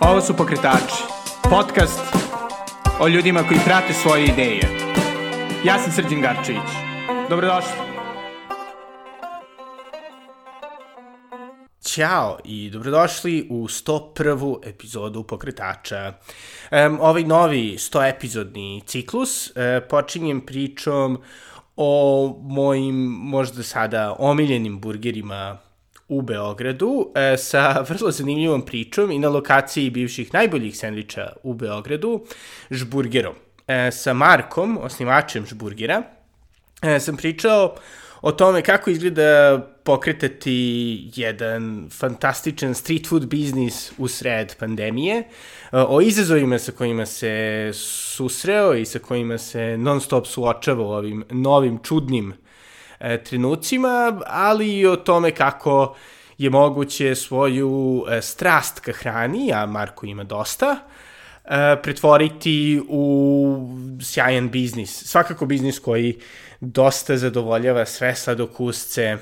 Ovo su Pokretači, podcast o ljudima koji prate svoje ideje. Ja sam Srđan Garčević. Dobrodošli. Ćao i dobrodošli u 101. epizodu Pokretača. Um, ovaj novi 100 epizodni ciklus uh, počinjem pričom o mojim možda sada omiljenim burgerima u Beogradu e, sa vrlo zanimljivom pričom i na lokaciji bivših najboljih sendviča u Beogradu, Žburgerom. E, sa Markom, osnivačem Žburgera, e, sam pričao o tome kako izgleda pokretati jedan fantastičan street food biznis u sred pandemije, e, o izazovima sa kojima se susreo i sa kojima se non stop suočava u ovim novim čudnim e, trenucima, ali i o tome kako je moguće svoju e, strast ka hrani, a Marko ima dosta, e, pretvoriti u sjajan biznis. Svakako biznis koji dosta zadovoljava sve sladokusce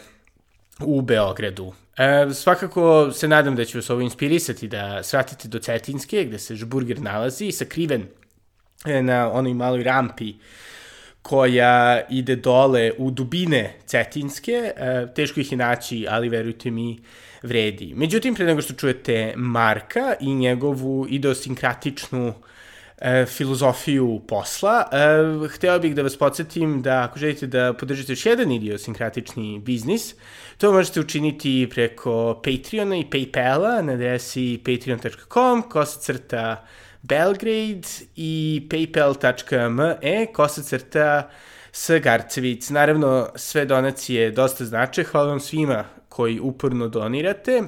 u Beogradu. E, svakako se nadam da će vas ovo inspirisati da svratite do Cetinske, gde se žburger nalazi, sakriven e, na onoj maloj rampi koja ide dole u dubine Cetinske. E, teško ih je naći, ali verujte mi, vredi. Međutim, pre nego što čujete Marka i njegovu idiosynkratičnu e, filozofiju posla, e, hteo bih da vas podsjetim da ako želite da podržite još jedan idiosynkratični biznis, to možete učiniti preko Patreona i Paypala na adresi patreon.com, kosa crta Belgrade i paypal.me, kosa crta s Garcevic. Naravno, sve donacije dosta znače. Hvala vam svima koji uporno donirate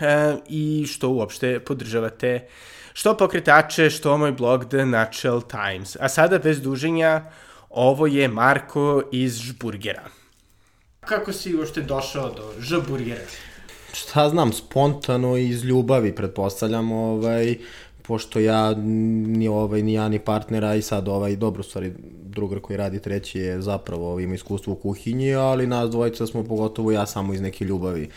e, i što uopšte podržavate što pokretače, što moj blog The Natural Times. A sada bez duženja, ovo je Marko iz Žburgera. Kako si uopšte došao do Žburgera? Šta znam, spontano iz ljubavi, pretpostavljam, ovaj, pošto ja ni ovaj ni ja ni partnera i sad ovaj dobro stvari drugar koji radi treći je zapravo ovaj, ima iskustvo u kuhinji, ali nas dvojica smo pogotovo ja samo iz neke ljubavi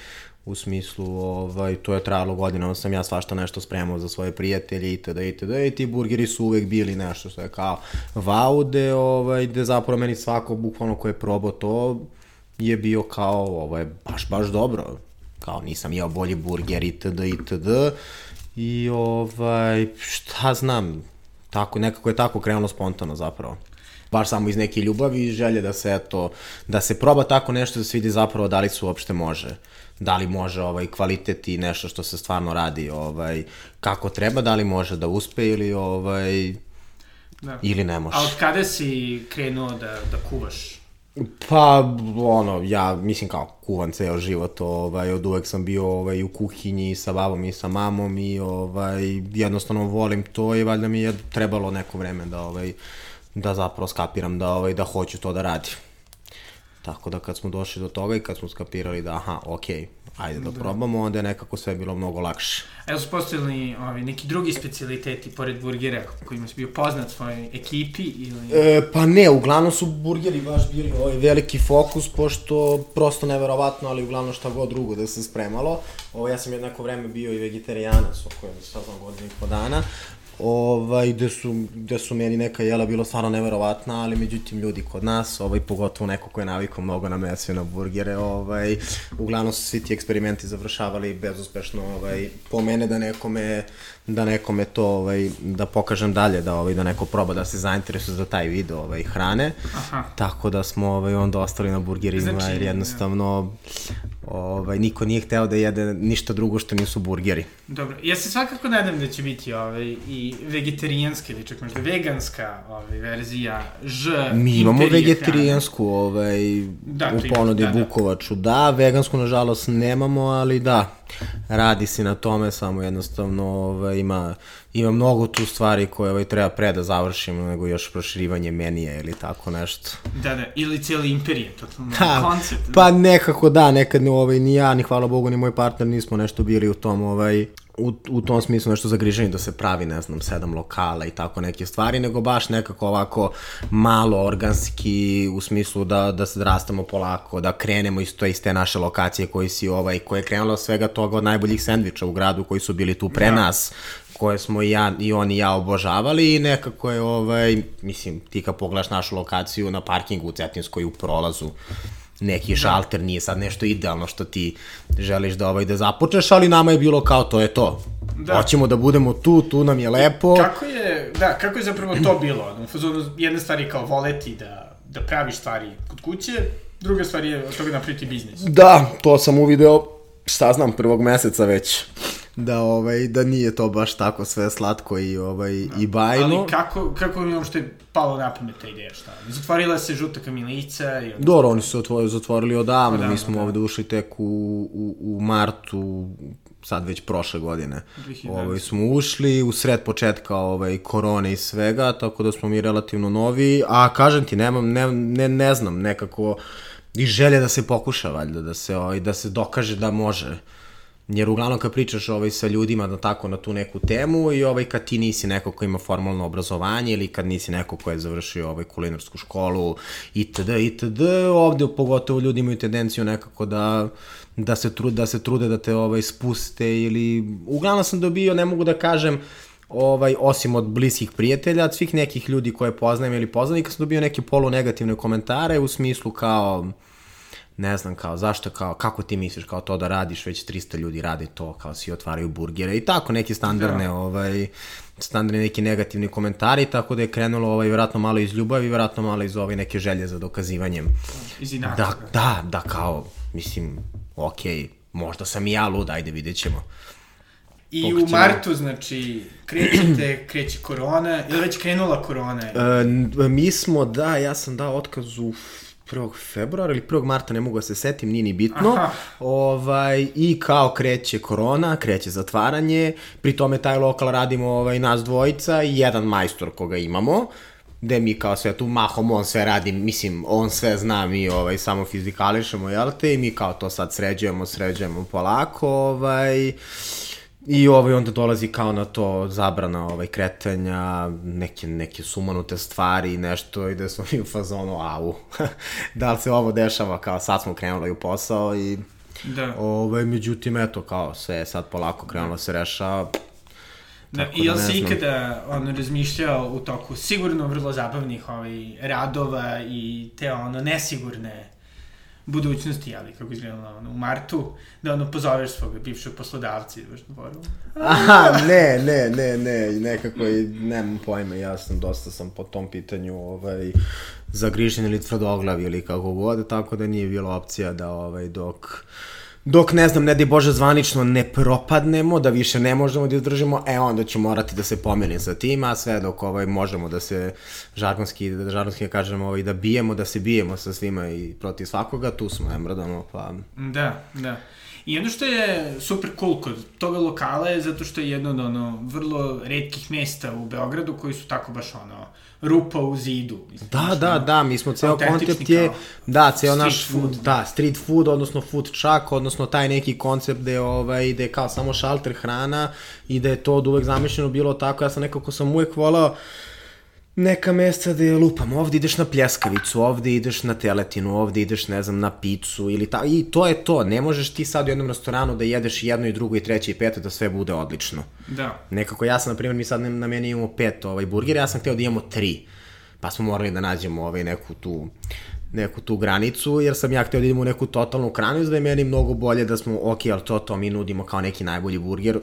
u smislu, ovaj, to je trajalo godinama, sam ja svašta nešto spremao za svoje prijatelje itd. itd. i ti burgeri su uvek bili nešto što je kao vaude, ovaj, gde zapravo meni svako bukvalno ko je probao to je bio kao, ovo je baš, baš dobro, kao nisam jeo bolji burger itd. itd. I ovaj, šta znam, tako, nekako je tako krenulo spontano zapravo. Baš samo iz neke ljubavi i želje da se, eto, da se proba tako nešto da se vidi zapravo da li se uopšte može. Da li može ovaj, kvalitet i nešto što se stvarno radi ovaj, kako treba, da li može da uspe ili ovaj, da. ili ne može. A od kada si krenuo da, da kuvaš? Pa, ono, ja mislim kao kuvan ceo život, ovaj, od uvek sam bio ovaj, u kuhinji sa babom i sa mamom i ovaj, jednostavno volim to i valjda mi je trebalo neko vreme da, ovaj, da zapravo skapiram da, ovaj, da hoću to da radim. Tako da kad smo došli do toga i kad smo skapirali da aha, okej, ajde da, da probamo, onda je nekako sve bilo mnogo lakše. Evo su postojali ovi, neki drugi specialiteti pored burgera kojima si bio poznat svojoj ekipi ili... E, pa ne, uglavnom su burgeri baš bili ovaj veliki fokus, pošto prosto neverovatno, ali uglavnom šta god drugo da se spremalo. Ovo, ja sam jednako vreme bio i vegetarijanac, o kojem sad godinu i po dana, ovaj, gde su, gde su meni neka jela bilo stvarno neverovatna, ali međutim ljudi kod nas, ovaj, pogotovo neko ko je navikao mnogo na meso i na burgere, ovaj, uglavnom su svi ti eksperimenti završavali bezuspešno, ovaj, po mene da nekome, da nekome to, ovaj, da pokažem dalje, da, ovaj, da neko proba da se zainteresuje za taj video ovaj, hrane, Aha. tako da smo ovaj, onda ostali na burgerima, znači, jer jednostavno ovaj, niko nije hteo da jede ništa drugo što nisu burgeri. Dobro, ja se svakako nadam da će biti ovaj, i vegetarijanska ili čak možda veganska ovaj, verzija Ž. Mi imamo vegetarijansku ovaj, da, u ponudi da, da, Bukovaču, da, vegansku nažalost nemamo, ali da, radi se na tome, samo jednostavno ovaj, ima, ima mnogo tu stvari koje ovaj, treba pre da završimo nego još proširivanje menija ili tako nešto. Da, da, ili cijeli imperije, totalno da, koncept. Pa nekako da, nekad ne, ovaj, ni ja, ni hvala Bogu, ni moj partner nismo nešto bili u tom ovaj, u, u tom smislu nešto zagriženi da se pravi, ne znam, sedam lokala i tako neke stvari, nego baš nekako ovako malo organski u smislu da, da se rastamo polako, da krenemo iz, to, iz te naše lokacije koji si ovaj, koje je krenulo svega toga od najboljih sendviča u gradu koji su bili tu pre ja. nas, koje smo i, ja, i on i ja obožavali i nekako je, ovaj, mislim, ti kad pogledaš našu lokaciju na parkingu u Cetinskoj u prolazu, neki šalter, nije sad nešto idealno što ti želiš da ovaj da započneš, ali nama je bilo kao to je to. Da. Hoćemo da budemo tu, tu nam je lepo. Kako je, da, kako je zapravo to bilo? Jedna stvar je kao voleti da, da praviš stvari kod kuće, druga stvar je od toga napraviti biznis. Da, to sam uvideo, šta znam, prvog meseca već da ovaj da nije to baš tako sve slatko i ovaj da. i bajno. Ali kako kako mi uopšte palo na pamet ta ideja šta? Zatvorila se žuta kamilica i Dobro, oni su otvorili, zatvorili odavno, odavno mi smo da. ovde ušli tek u, u, u martu sad već prošle godine. Ovaj, smo ušli u sred početka ovaj, korone i svega, tako da smo mi relativno novi, a kažem ti, nemam, ne, ne, ne znam, nekako i želje da se pokuša, valjda, da se, ovaj, da se dokaže da može. Jer uglavnom kad pričaš ovaj, sa ljudima na tako na tu neku temu i ovaj, kad ti nisi neko ko ima formalno obrazovanje ili kad nisi neko ko je završio ovaj, kulinarsku školu itd. itd. Ovde pogotovo ljudi imaju tendenciju nekako da da se trude da se trude da te ovaj spuste ili uglavnom sam dobio ne mogu da kažem ovaj osim od bliskih prijatelja, od svih nekih ljudi koje poznajem ili poznanika sam dobio neke polu negativne komentare u smislu kao ne znam, kao, zašto, kao, kako ti misliš, kao to da radiš, već 300 ljudi radi to, kao svi otvaraju burgere i tako, neke standardne, da. ovaj, standardne neki negativni komentari, tako da je krenulo, ovaj, vjerojatno malo iz ljubavi, vjerojatno malo iz ove neke želje za dokazivanjem. Iz inata. Da, da, da, kao, mislim, okej, okay, možda sam i ja lud, ajde, vidjet ćemo. I Pokrećemo. u martu, znači, krećete, kreće korona, ili već krenula korona? E, mi smo, da, ja sam dao otkaz u 1. februara ili 1. marta, ne mogu da se setim, nije ni bitno. Aha. Ovaj, I kao kreće korona, kreće zatvaranje, pri tome taj lokal radimo ovaj, nas dvojica i jedan majstor koga imamo gde mi kao sve tu mahom, on sve radi, mislim, on sve zna, mi ovaj, samo fizikališemo, jel te, i mi kao to sad sređujemo, sređujemo polako, ovaj, I ovaj, onda dolazi kao na to zabrana ovaj, kretanja, neke, neke sumanute stvari, nešto i da smo mi u fazonu, au, da li se ovo dešava, kao sad smo krenuli u posao i da. ovaj, međutim, eto, kao sve je sad polako krenulo da. se rešava, Da, I jel da si ikada on, razmišljao u toku sigurno vrlo zabavnih ovaj, radova i te ono nesigurne budućnosti, ali kako izgledalo ono, u martu, da ono pozoveš svog bivšeg poslodavca i ideš na forum. Aha, ne, ne, ne, ne, nekako i nemam pojma, ja sam dosta sam po tom pitanju ovaj, zagrižen ili tvrdoglav ili kako god, tako da nije bilo opcija da ovaj, dok dok, ne znam, ne di Bože zvanično ne propadnemo, da više ne možemo da izdržimo, e onda ću morati da se pomerim sa tim, a sve dok ovaj, možemo da se žargonski, da žargonski da kažemo, ovaj, da bijemo, da se bijemo sa svima i protiv svakoga, tu smo, emradamo, pa... Da, da. I ono što je super cool kod toga lokala je zato što je jedno od ono vrlo redkih mesta u Beogradu koji su tako baš ono rupa u zidu. Mislim, da, da, ono, da, mi smo ceo koncept je, da, ceo naš food, da. da, street food, odnosno food truck, odnosno taj neki koncept gde, ovaj, gde je kao samo šalter hrana i da je to od uvek zamišljeno bilo tako, ja sam nekako sam uvek volao, neka mesta gde lupam, ovde ideš na pljeskavicu, ovde ideš na teletinu, ovde ideš, ne znam, na picu ili ta, i to je to, ne možeš ti sad u jednom restoranu da jedeš jedno i drugo i treće i peto da sve bude odlično. Da. Nekako ja sam, na primjer, mi sad na meni imamo pet ovaj, burgera, ja sam hteo da imamo tri, pa smo morali da nađemo ovaj, neku tu neku tu granicu, jer sam ja hteo da idemo u neku totalnu kranu, da je meni mnogo bolje da smo, ok, ali to, to mi nudimo kao neki najbolji burger,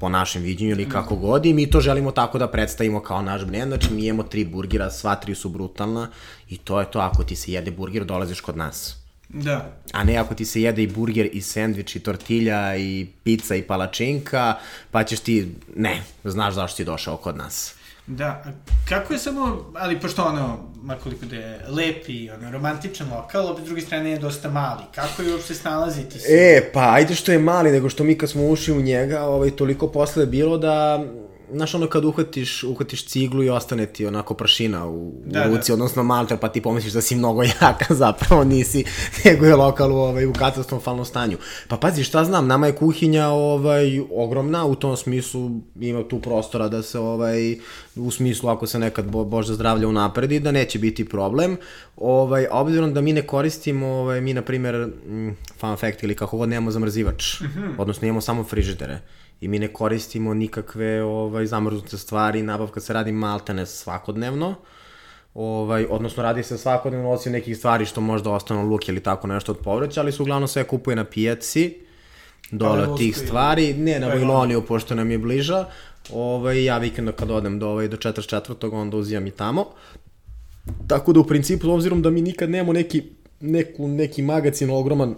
po našem viđenju ili kako god i mi to želimo tako da predstavimo kao naš brend, znači mi imamo tri burgera, sva tri su brutalna i to je to, ako ti se jede burger, dolaziš kod nas. Da. A ne ako ti se jede i burger i sendvič i tortilja i pizza i palačinka, pa ćeš ti, ne, znaš zašto si došao kod nas. Da, kako je samo, ali pošto ono, makoliko da je lep i ono, romantičan lokal, opet s druge strane je dosta mali. Kako je uopšte snalaziti se? E, pa ajde što je mali, nego što mi kad smo ušli u njega, ovaj, toliko posle je bilo da znaš ono kad uhvatiš, uhvatiš ciglu i ostane ti onako prašina u, Da, u ruci, odnosno malter, pa ti pomisliš da si mnogo jaka, zapravo nisi, nego je lokal ovaj, u katastrofalnom stanju. Pa pazi, šta znam, nama je kuhinja ovaj, ogromna, u tom smislu ima tu prostora da se, ovaj, u smislu ako se nekad bo, Bože zdravlja unapredi, da neće biti problem. Ovaj, a obzirom da mi ne koristimo, ovaj, mi na primjer, mm, fun fact ili kako god, nemamo zamrzivač, odnosno imamo samo frižidere i mi ne koristimo nikakve ovaj, zamrznute stvari, nabavka se radi maltene svakodnevno, ovaj, odnosno radi se svakodnevno osim nekih stvari što možda ostane luk ili tako nešto od povrća, ali se uglavnom sve kupuje na pijaci, dole od tih stvari, ne na Vojloniju. Pošto nam je bliža, ovaj, ja vikenda kad odem do, ovaj, do 44. onda uzimam i tamo, Tako da u principu, obzirom da mi nikad nemamo neki, neku, neki magacin ogroman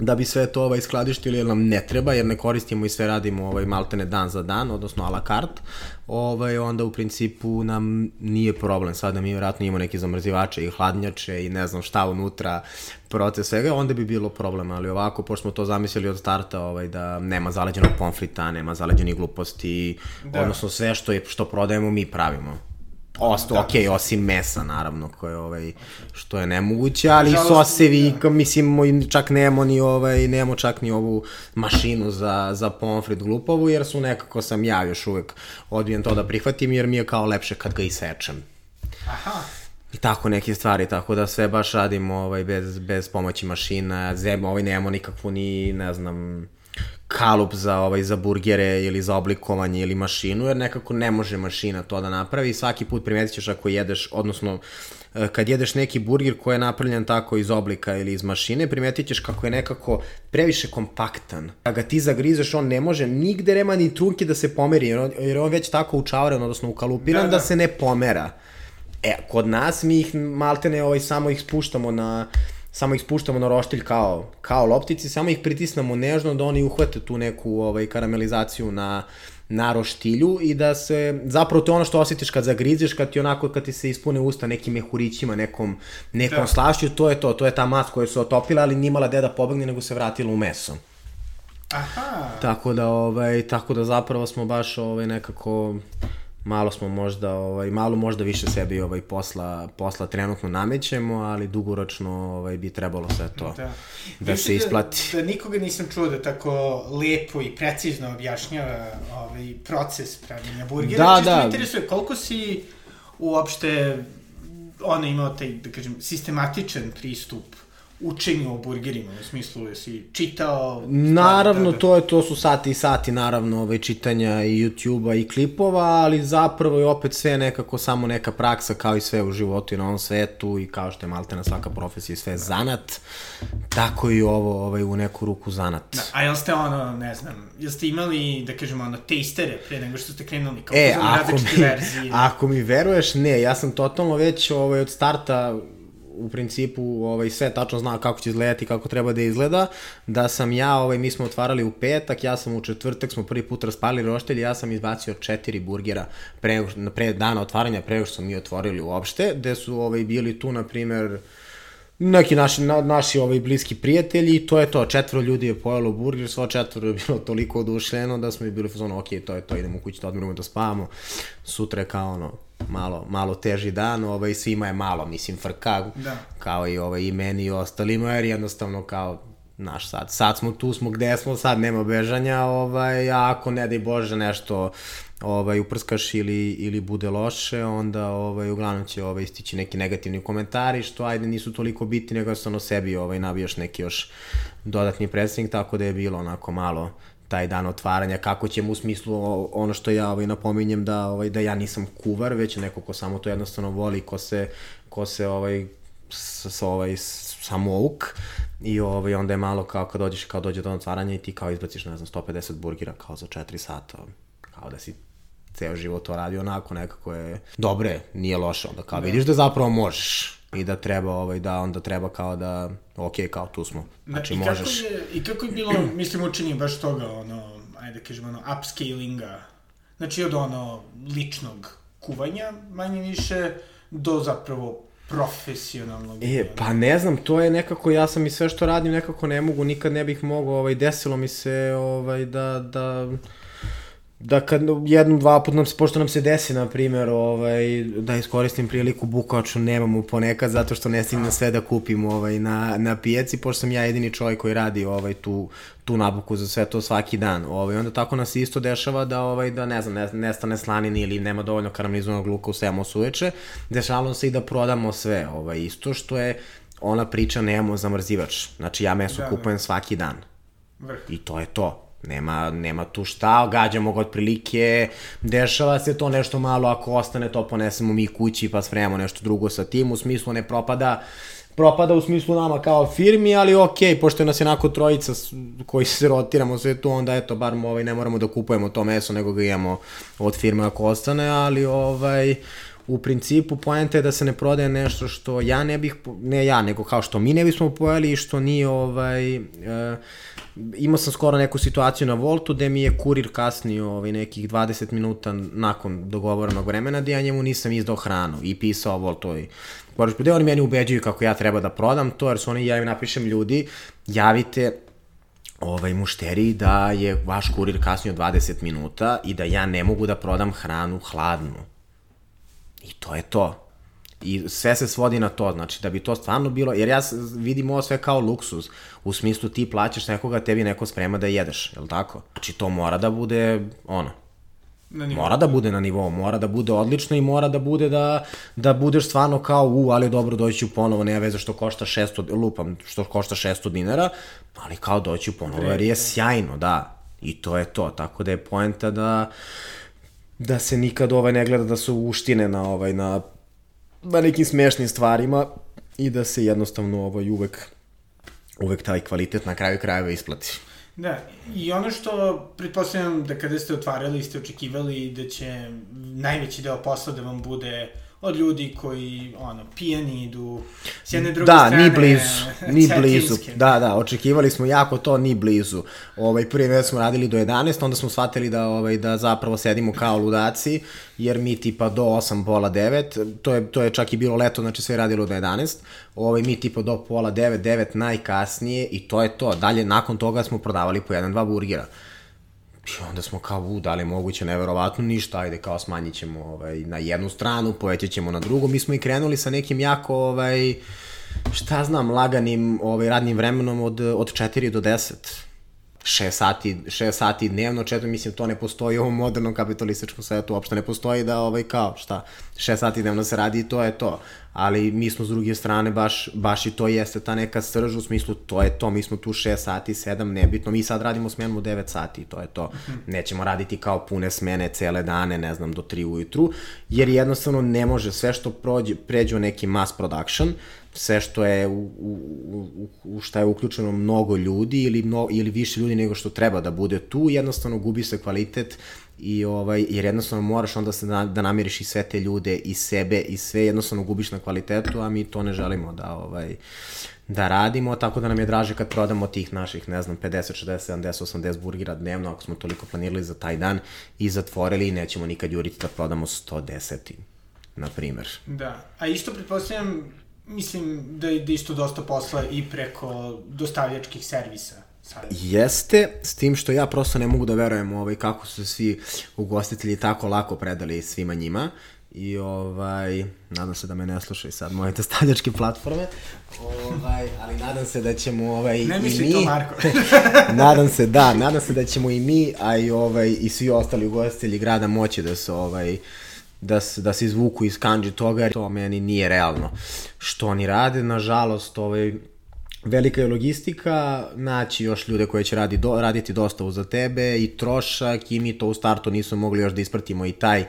da bi sve to ovaj skladištili jer nam ne treba jer ne koristimo i sve radimo ovaj maltene dan za dan odnosno a la carte ovaj onda u principu nam nije problem. Sad da mi vjerojatno imamo neke zamrzivače i hladnjače i ne znam šta unutra proces svega onda bi bilo problem ali ovako pošto smo to zamislili od starta ovaj da nema zaleđenog pomfrita nema zaleđenih gluposti da. odnosno sve što je što prodajemo mi pravimo Osto, da, ok, osim mesa, naravno, koje, ovaj, što je nemoguće, ali Žalost, sosevi, da. mislim, čak nemamo ni, ovaj, nemamo čak ni ovu mašinu za, za pomfrit glupovu, jer su nekako sam ja još uvek odbijen to da prihvatim, jer mi je kao lepše kad ga isečem. Aha. I tako neke stvari, tako da sve baš radimo ovaj, bez, bez pomoći mašina, zem, ovaj, nemamo nikakvu ni, ne znam, kalup za ovaj za burgere ili za oblikovanje ili mašinu jer nekako ne može mašina to da napravi svaki put primetit ćeš ako jedeš odnosno e, kad jedeš neki burger koji je napravljen tako iz oblika ili iz mašine, primetit ćeš kako je nekako previše kompaktan. Kad ga ti zagrizeš, on ne može nigde nema ni trunke da se pomeri, jer on, jer on već tako učauren, odnosno ukalupiran, da. da. da se ne pomera. E, kod nas mi ih maltene ovaj, samo ih spuštamo na samo ih spuštamo na roštilj kao, kao loptici, samo ih pritisnemo nežno da oni uhvate tu neku ovaj, karamelizaciju na, na roštilju i da se, zapravo to je ono što osjetiš kad zagrizeš, kad ti onako, kad ti se ispune usta nekim mehurićima, nekom, nekom da. Da. slašću, to je to, to je ta mast koja se otopila, ali nimala gde da pobegne, nego se vratila u meso. Aha. Tako da, ovaj, tako da zapravo smo baš ovaj, nekako malo smo možda, ovaj, malo možda više sebi ovaj, posla, posla trenutno namećemo, ali dugoročno ovaj, bi trebalo sve to da, Da. Više se isplati. Da, da nikoga nisam čuo da tako lepo i precizno objašnjava ovaj proces pravljenja burgera. Da, Čisto da. me interesuje koliko si uopšte ono imao taj, da kažem, sistematičan pristup učenju o burgerima, u smislu da si čitao... Naravno, da, da. to je to su sati i sati naravno ovaj čitanja i YouTubea i klipova, ali zapravo je opet sve nekako samo neka praksa kao i sve u životu i na ovom svetu i kao što je maltena svaka profesija i sve zanat, tako i ovo ovaj u neku ruku zanat. Da, a jel ste ono, ne znam, jel ste imali, da kažemo, ono, tastere pre nego što ste krenuli, kao E, ako mi, verzije? ako mi veruješ, ne, ja sam totalno već ovaj, od starta u principu ovaj sve tačno znao kako će izgledati, kako treba da izgleda, da sam ja, ovaj mi smo otvarali u petak, ja sam u četvrtak smo prvi put raspalili roštelj, ja sam izbacio četiri burgera pre, pre dana otvaranja, pre što smo mi otvorili uopšte, gde su ovaj bili tu na primer neki naši, na, naši ovaj bliski prijatelji i to je to, četvoro ljudi je pojelo burger, svo četvoro je bilo toliko odušljeno da smo i bili fazonu, ok, to je to, idemo u kući da odmorimo da spavamo, sutra je kao ono, malo, malo teži dan, ovaj, svima je malo, mislim, frka, Da. kao i, ovaj, i meni i ostalima, jer jednostavno kao, naš sad, sad smo tu, smo gde smo, sad nema bežanja, ovaj, a ako ne daj Bože nešto ovaj, uprskaš ili, ili bude loše, onda ovaj, uglavnom će ovaj, istići neki negativni komentari, što ajde nisu toliko biti, nego jednostavno sebi ovaj, nabijaš neki još dodatni predstavnik, tako da je bilo onako malo taj dan otvaranja, kako ćemo u smislu ono što ja ovaj, napominjem da, ovaj, da ja nisam kuvar, već neko ko samo to jednostavno voli, ko se, ko se ovaj, s, s, ovaj, samouk i ovaj, onda je malo kao kad dođeš, kao dođe do otvaranja i ti kao izbaciš, ne znam, 150 burgera kao za 4 sata, kao da si ceo život to radi onako nekako je dobre, nije loše, onda kao vidiš da zapravo možeš i da treba ovaj da onda treba kao da ok kao tu smo. Znači I možeš. Kako je, I kako je bilo, mislim, učenje baš toga, ono, ajde da kažemo, ono, upscalinga, znači od ono ličnog kuvanja, manje više, do zapravo profesionalnog. E, pa ne znam, to je nekako, ja sam i sve što radim nekako ne mogu, nikad ne bih mogao, ovaj, desilo mi se, ovaj, da, da, da kad jednom, dva put nam se, pošto nam se desi, na primjer, ovaj, da iskoristim priliku bukaču nemamo ponekad, zato što ne stignem sve da kupim ovaj, na, na pijaci, pošto sam ja jedini čovjek koji radi ovaj, tu, tu nabuku za sve to svaki dan. Ovaj, onda tako nas isto dešava da, ovaj, da ne znam, ne, nestane slanini ili nema dovoljno karamelizonog luka u 7 suveče, dešavalo se i da prodamo sve. Ovaj, isto što je ona priča nemamo zamrzivač. Znači ja meso da, kupujem da. svaki dan. Vrh. I to je to Nema, nema tu šta, gađamo ga otprilike, dešava se to nešto malo, ako ostane to ponesemo mi kući pa spremamo nešto drugo sa tim, u smislu ne propada, propada u smislu nama kao firmi, ali ok, pošto nas je onako trojica koji se rotiramo sve tu, onda eto, bar ovaj, ne moramo da kupujemo to meso, nego ga imamo od firme ako ostane, ali ovaj, u principu poenta je da se ne prodaje nešto što ja ne bih, ne ja, nego kao što mi ne bismo pojeli i što nije ovaj, uh, imao sam skoro neku situaciju na Voltu gde mi je kurir kasnio ovaj, nekih 20 minuta nakon dogovorenog vremena gde ja njemu nisam izdao hranu i pisao Voltovi. Boraš, gde oni meni ubeđuju kako ja treba da prodam to, jer su oni, ja im napišem ljudi, javite ovaj mušteriji da je vaš kurir kasnio 20 minuta i da ja ne mogu da prodam hranu hladnu. I to je to. I sve se svodi na to, znači da bi to stvarno bilo, jer ja vidim ovo sve kao luksuz, u smislu ti plaćaš nekoga, tebi neko sprema da jedeš, je li tako? Znači to mora da bude, ono, Na nivou. Mora da bude na nivou, mora da bude odlično i mora da bude da, da budeš stvarno kao, u, ali dobro, doći ću ponovo, nema veze što košta 600, lupam, što košta 600 dinara, ali kao doći ću ponovo, jer je sjajno, da. I to je to, tako da je poenta da da se nikad ovaj ne gleda da su uštine na ovaj na na nekim smešnim stvarima i da se jednostavno ovaj, uvek, uvek taj kvalitet na kraju krajeva isplati. Da, i ono što pretpostavljam da kada ste otvarali ste očekivali da će najveći deo posla da vam bude od ljudi koji, ono, pijani idu s jedne druge da, strane. Da, ni blizu, ni blizu. Da, da, očekivali smo jako to, ni blizu. Ovaj, prvi već smo radili do 11, onda smo shvatili da, ovaj, da zapravo sedimo kao ludaci, jer mi tipa do 8, pola 9, to je, to je čak i bilo leto, znači sve radilo do 11, ovaj, mi tipa do pola 9, 9 najkasnije i to je to. Dalje, nakon toga smo prodavali po jedan, dva burgera. I onda smo kao, u, da li moguće, neverovatno, ništa, ajde, kao smanjit ćemo ovaj, na jednu stranu, povećat ćemo na drugu. Mi smo i krenuli sa nekim jako, ovaj, šta znam, laganim ovaj, radnim vremenom od, od 4 do 10 6 sati, 6 sati dnevno, četo, mislim, to ne postoji u ovom modernom kapitalističkom svetu, uopšte ne postoji da, ovaj, kao, šta, 6 sati dnevno se radi i to je to. Ali mi smo s druge strane, baš, baš i to jeste ta neka srža, u smislu, to je to, mi smo tu 6 sati, 7, nebitno, mi sad radimo smenu 9 sati, to je to. Nećemo raditi kao pune smene cele dane, ne znam, do 3 ujutru, jer jednostavno ne može sve što prođe, pređe u neki mass production, sve što je u, u, u, šta je uključeno mnogo ljudi ili, mno, ili više ljudi nego što treba da bude tu, jednostavno gubi se kvalitet i ovaj, jer jednostavno moraš onda se da, da namiriš i sve te ljude i sebe i sve jednostavno gubiš na kvalitetu, a mi to ne želimo da ovaj, da radimo, tako da nam je draže kad prodamo tih naših, ne znam, 50, 60, 70, 80 burgera dnevno, ako smo toliko planirali za taj dan i zatvorili i nećemo nikad juriti da prodamo 110 na primer. Da, a isto pretpostavljam mislim da je da isto dosta posla i preko dostavljačkih servisa. Sad. Jeste, s tim što ja prosto ne mogu da verujem ovaj, kako su svi ugostitelji tako lako predali svima njima. I ovaj, nadam se da me ne slušaju sad moje dostavljačke platforme, ovaj, ali nadam se da ćemo ovaj, ne i mi... to, Marko. nadam se, da, nadam se da ćemo i mi, a i, ovaj, i svi ostali ugostitelji grada moći da se ovaj, da se, da se izvuku iz kanđi toga, jer to meni nije realno. Što oni rade, nažalost, ovaj, velika je logistika, naći još ljude koje će radi, do, raditi dostavu za tebe i trošak i mi to u startu nismo mogli još da ispratimo i taj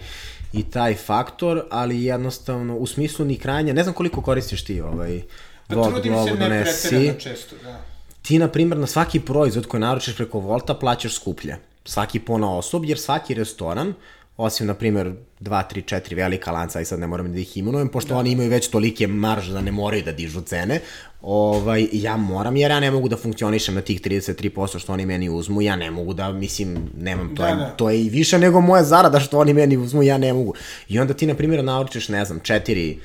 i taj faktor, ali jednostavno u smislu ni krajnja, ne znam koliko koristiš ti ovaj pa trudim se ne pretjerano često, da. Ti, na primjer, na svaki proizvod koji naručiš preko Volta plaćaš skuplje. Svaki pona osob, jer svaki restoran osim, na primjer, dva, tri, četiri velika lanca, i sad ne moram da ih imenujem, pošto da. oni imaju već tolike marže da ne moraju da dižu cene, ovaj, ja moram, jer ja ne mogu da funkcionišem na tih 33% što oni meni uzmu, ja ne mogu da, mislim, nemam, to, da, je, da. to je i više nego moja zarada što oni meni uzmu, ja ne mogu. I onda ti, na primjer, naručiš, ne znam, četiri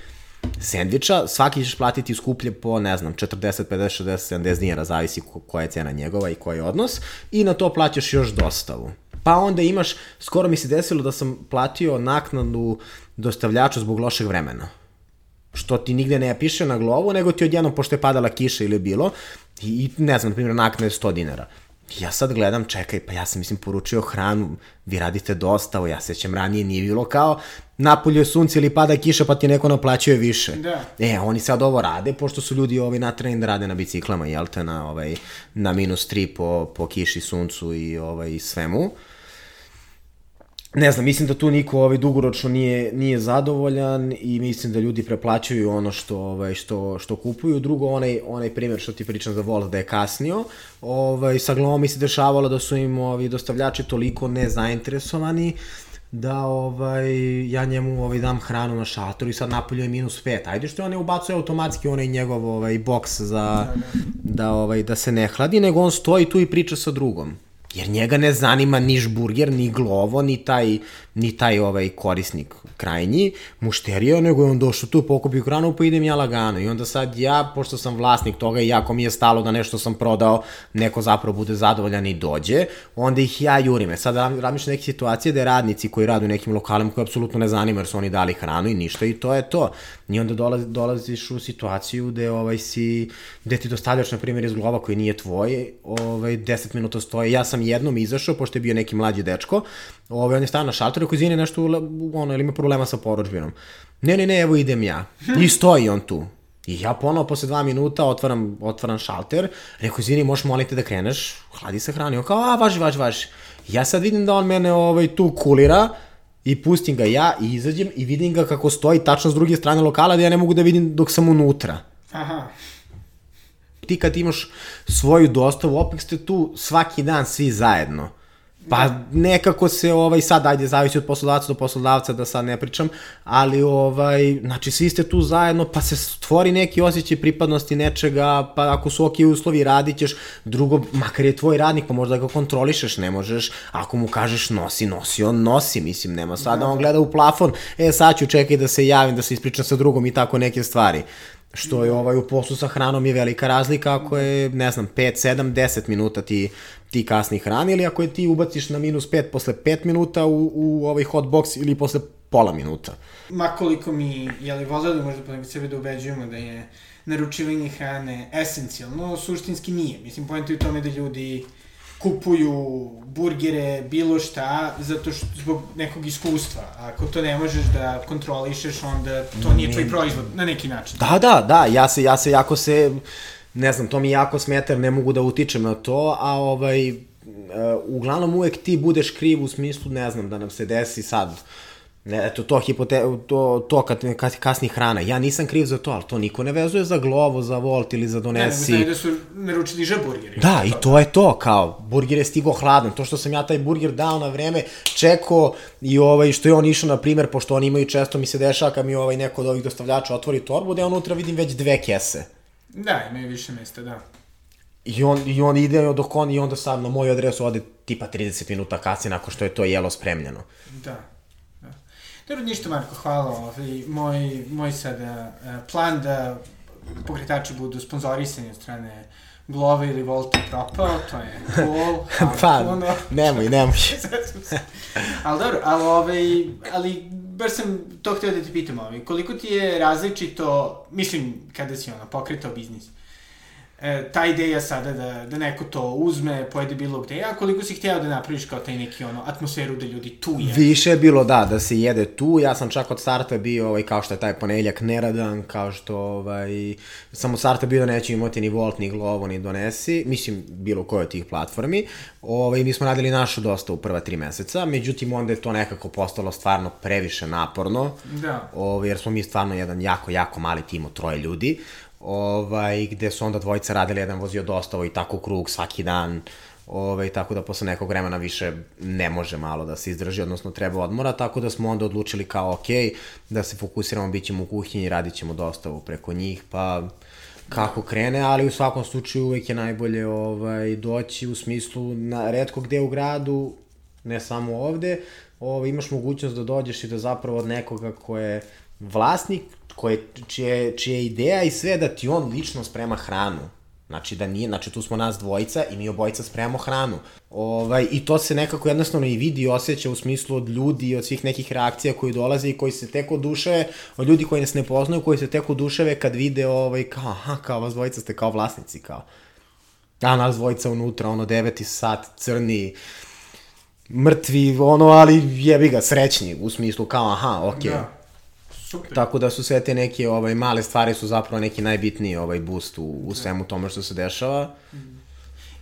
sendviča, svaki ćeš platiti skuplje po, ne znam, 40, 50, 60, 70 dinara, zavisi koja je cena njegova i koji je odnos, i na to plaćaš još dostavu Pa onda imaš, skoro mi se desilo da sam platio naknadu dostavljaču zbog lošeg vremena što ti nigde ne piše na glovu, nego ti odjednom, pošto je padala kiša ili bilo, i, ne znam, na primjer, naknade 100 dinara. Ja sad gledam, čekaj, pa ja sam, mislim, poručio hranu, vi radite dosta, ja sećam ranije nije bilo kao napolje sunce ili pada kiša pa ti neko naplaćuje više. Da. E, oni sad ovo rade, pošto su ljudi ovi natreni da rade na biciklama, jel te, na, ovaj, na minus 3 po, po kiši, suncu i ovaj, svemu ne znam, mislim da tu niko ovaj dugoročno nije nije zadovoljan i mislim da ljudi preplaćuju ono što ovaj što što kupuju. Drugo onaj onaj primer što ti pričam za Volt da je kasnio, ovaj sa glomom mi se dešavalo da su im ovi dostavljači toliko nezainteresovani da ovaj, ja njemu ovaj, dam hranu na šatoru i sad napolju je minus 5. Ajde što on ne ubacuje automatski onaj njegov ovaj, boks za, da, da. da, ovaj, da se ne hladi, nego on stoji tu i priča sa drugom. Jer njega ne zanima ni žburger, ni glovo, ni taj, ni taj ovaj korisnik krajnji, mušterija, nego je on došao tu, pokupio hranu, pa idem ja lagano. I onda sad ja, pošto sam vlasnik toga i jako mi je stalo da nešto sam prodao, neko zapravo bude zadovoljan i dođe, onda ih ja jurim. E sad radiš neke situacije da je radnici koji radu u nekim lokalima koji apsolutno ne zanima jer su oni dali hranu i ništa i to je to. I onda dolazi, dolaziš u situaciju gde ovaj si, gde ti dostavljaš na primjer iz glova koji nije tvoj, ovaj 10 minuta stoje. Ja sam jednom izašao pošto je bio neki mlađi dečko, ovaj on je stao na šalteru rekao, izvini, nešto, ono, ili ima problema sa poručbinom. Ne, ne, ne, evo idem ja. I stoji on tu. I ja ponovo posle dva minuta otvaram, otvaram šalter, rekao, izvini, možeš moliti da kreneš, hladi se hrani. On kao, a, važi, važi, važi. Ja sad vidim da on mene ovaj, tu kulira, i pustim ga ja i izađem i vidim ga kako stoji tačno s druge strane lokala da ja ne mogu da vidim dok sam unutra. Aha. Ti kad imaš svoju dostavu, opet ste tu svaki dan svi zajedno. Pa nekako se ovaj sad ajde zavisi od poslodavca do poslodavca da sad ne pričam, ali ovaj znači svi ste tu zajedno pa se stvori neki osjećaj pripadnosti nečega, pa ako su okej uslovi radićeš, drugo makar je tvoj radnik pa možda ga kontrolišeš, ne možeš, ako mu kažeš nosi, nosi, on nosi, mislim nema sad da. on gleda u plafon, e sad ću čekaj da se javim, da se ispričam sa drugom i tako neke stvari. Što je ovaj u poslu sa hranom je velika razlika ako je, ne znam, 5, 7, 10 minuta ti, ti kasni hrani ili ako je ti ubaciš na minus 5 posle 5 minuta u, u ovaj hot box ili posle pola minuta. Ma koliko mi, jeli, voleli možda po sebe da ubeđujemo da je naručivanje hrane esencijalno, suštinski nije. Mislim, pojento je u tome da ljudi kupuju burgere, bilo šta, zato što zbog nekog iskustva. Ako to ne možeš da kontrolišeš, onda to nije tvoj proizvod na neki način. Da, da, da, ja se, ja se jako se, ne znam, to mi jako smeta ne mogu da utičem na to, a ovaj, uh, uglavnom uvek ti budeš kriv u smislu, ne znam, da nam se desi sad, uh, Ne, eto, to, hipote, to, to kad, kad kasni hrana. Ja nisam kriv za to, ali to niko ne vezuje za Glovo, za Volt ili za Donesi. Ne, ne, da su naručili že burgeri. Da, i to je to, kao, burger je stigo hladan. To što sam ja taj burger dao na vreme, čeko i ovaj, što je on išao, na primer, pošto oni imaju često, mi se dešava kad mi ovaj neko od ovih dostavljača otvori torbu, da ja unutra vidim već dve kese. Da, imaju više mesta, da. I on, I on ide dok on i onda sad na moju adresu ode tipa 30 minuta kasnije nakon što je to jelo spremljeno. Da. Dobro, ništa Marko, hvala. Ovaj, moj, moj sada uh, plan da pokretači budu sponzorisani od strane Glove ili Volta propao, to je cool. pa, nemoj, nemoj. ali dobro, ali, ovaj, ali baš sam to htio da ti pitam, ovaj, koliko ti je različito, mislim, kada si ono, pokretao biznis, e, ta ideja sada da, da neko to uzme, pojede bilo gde, a koliko si hteo da napraviš kao taj neki ono, atmosferu da ljudi tu jedu? Više je bilo da, da se jede tu, ja sam čak od starta bio, ovaj, kao što je taj ponedeljak neradan, kao što, ovaj, sam od starta bio da neću imati ni Volt, ni Glovo, ni Donesi, mislim, bilo koje od tih platformi, ovaj, mi smo radili našu dosta u prva tri meseca, međutim, onda je to nekako postalo stvarno previše naporno, da. ovaj, jer smo mi stvarno jedan jako, jako mali tim od troje ljudi, ovaj, gde su onda dvojica radili, jedan vozio dostavu i tako krug svaki dan, ovaj, tako da posle nekog vremena više ne može malo da se izdrži, odnosno treba odmora, tako da smo onda odlučili kao ok, da se fokusiramo, bit ćemo u kuhinji, radit ćemo dostavu preko njih, pa kako krene, ali u svakom slučaju uvek je najbolje ovaj, doći u smislu na redko gde u gradu, ne samo ovde, ovaj, imaš mogućnost da dođeš i da zapravo od nekoga ko je vlasnik koje, čije, čije ideja i sve da ti on lično sprema hranu. Znači da nije, znači tu smo nas dvojica i mi obojica spremamo hranu. Ovaj, I to se nekako jednostavno i vidi i osjeća u smislu od ljudi i od svih nekih reakcija koji dolaze i koji se tek oduševe, od ljudi koji nas ne poznaju, koji se tek oduševe kad vide ovaj, kao, aha, kao vas dvojica ste kao vlasnici, kao. A nas dvojica unutra, ono, deveti sat, crni, mrtvi, ono, ali jebi ga, srećni, u smislu kao, aha, okej. Okay. Da. Super. Tako da su sve te neke ovaj, male stvari su zapravo neki najbitniji ovaj boost u, u svemu tome što se dešava.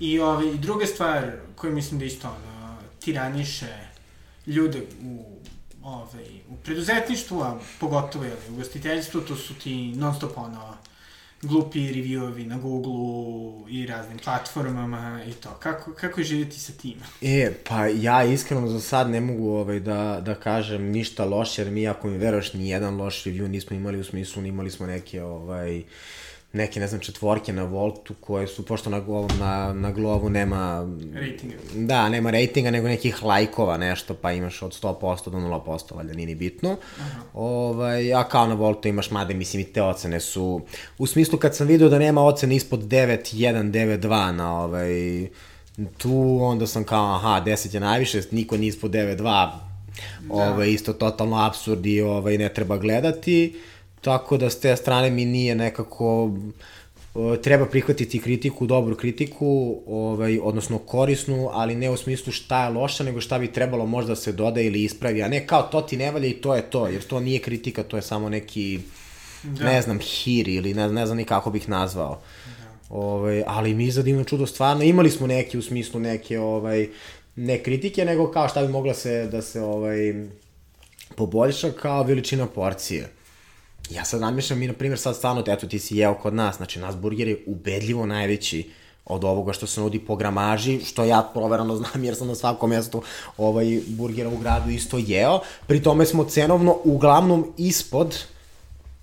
I ovaj, druga stvar koju mislim da isto ono, tiraniše ljude u, ovaj, u preduzetništvu, a pogotovo jeli, u gostiteljstvu, to su ti non stop ono, glupi reviewovi na Google-u i raznim platformama i to. Kako, kako je živjeti sa tim? E, pa ja iskreno za sad ne mogu ovaj, da, da kažem ništa loše, jer mi ako mi veruješ ni jedan loš review nismo imali u smislu, imali smo neke ovaj, uh, neke, ne znam, četvorke na Voltu koje su, pošto na, na, na Glovu nema... Ratinga. Da, nema ratinga, nego nekih lajkova nešto, pa imaš od 100% do 0%, valjda nije ni bitno. Aha. Ovaj, a kao na Voltu imaš, mada mislim i te ocene su... U smislu kad sam video da nema ocene ispod 9, 1, 9, 2 na ovaj... Tu onda sam kao, aha, 10 je najviše, niko nije ispod 9, 2, da. ovaj, isto totalno absurd i ovaj, ne treba gledati. Tako da s te strane mi nije nekako treba prihvatiti kritiku, dobru kritiku, ovaj, odnosno korisnu, ali ne u smislu šta je loša, nego šta bi trebalo možda da se doda ili ispravi, a ne kao to ti ne valja i to je to, jer to nije kritika, to je samo neki, da. ne znam, hir ili ne, ne znam ni kako bih nazvao. Da. Ovaj, ali mi za divno čudo stvarno imali smo neke u smislu neke ovaj ne kritike nego kao šta bi mogla se da se ovaj poboljša kao veličina porcije. Ja sad namišljam, mi na primjer sad stvarno, eto ti si jeo kod nas, znači nas burger je ubedljivo najveći od ovoga što se nudi po gramaži, što ja proverano znam jer sam na svakom mjestu ovaj burgera u gradu isto jeo. Pri tome smo cenovno uglavnom ispod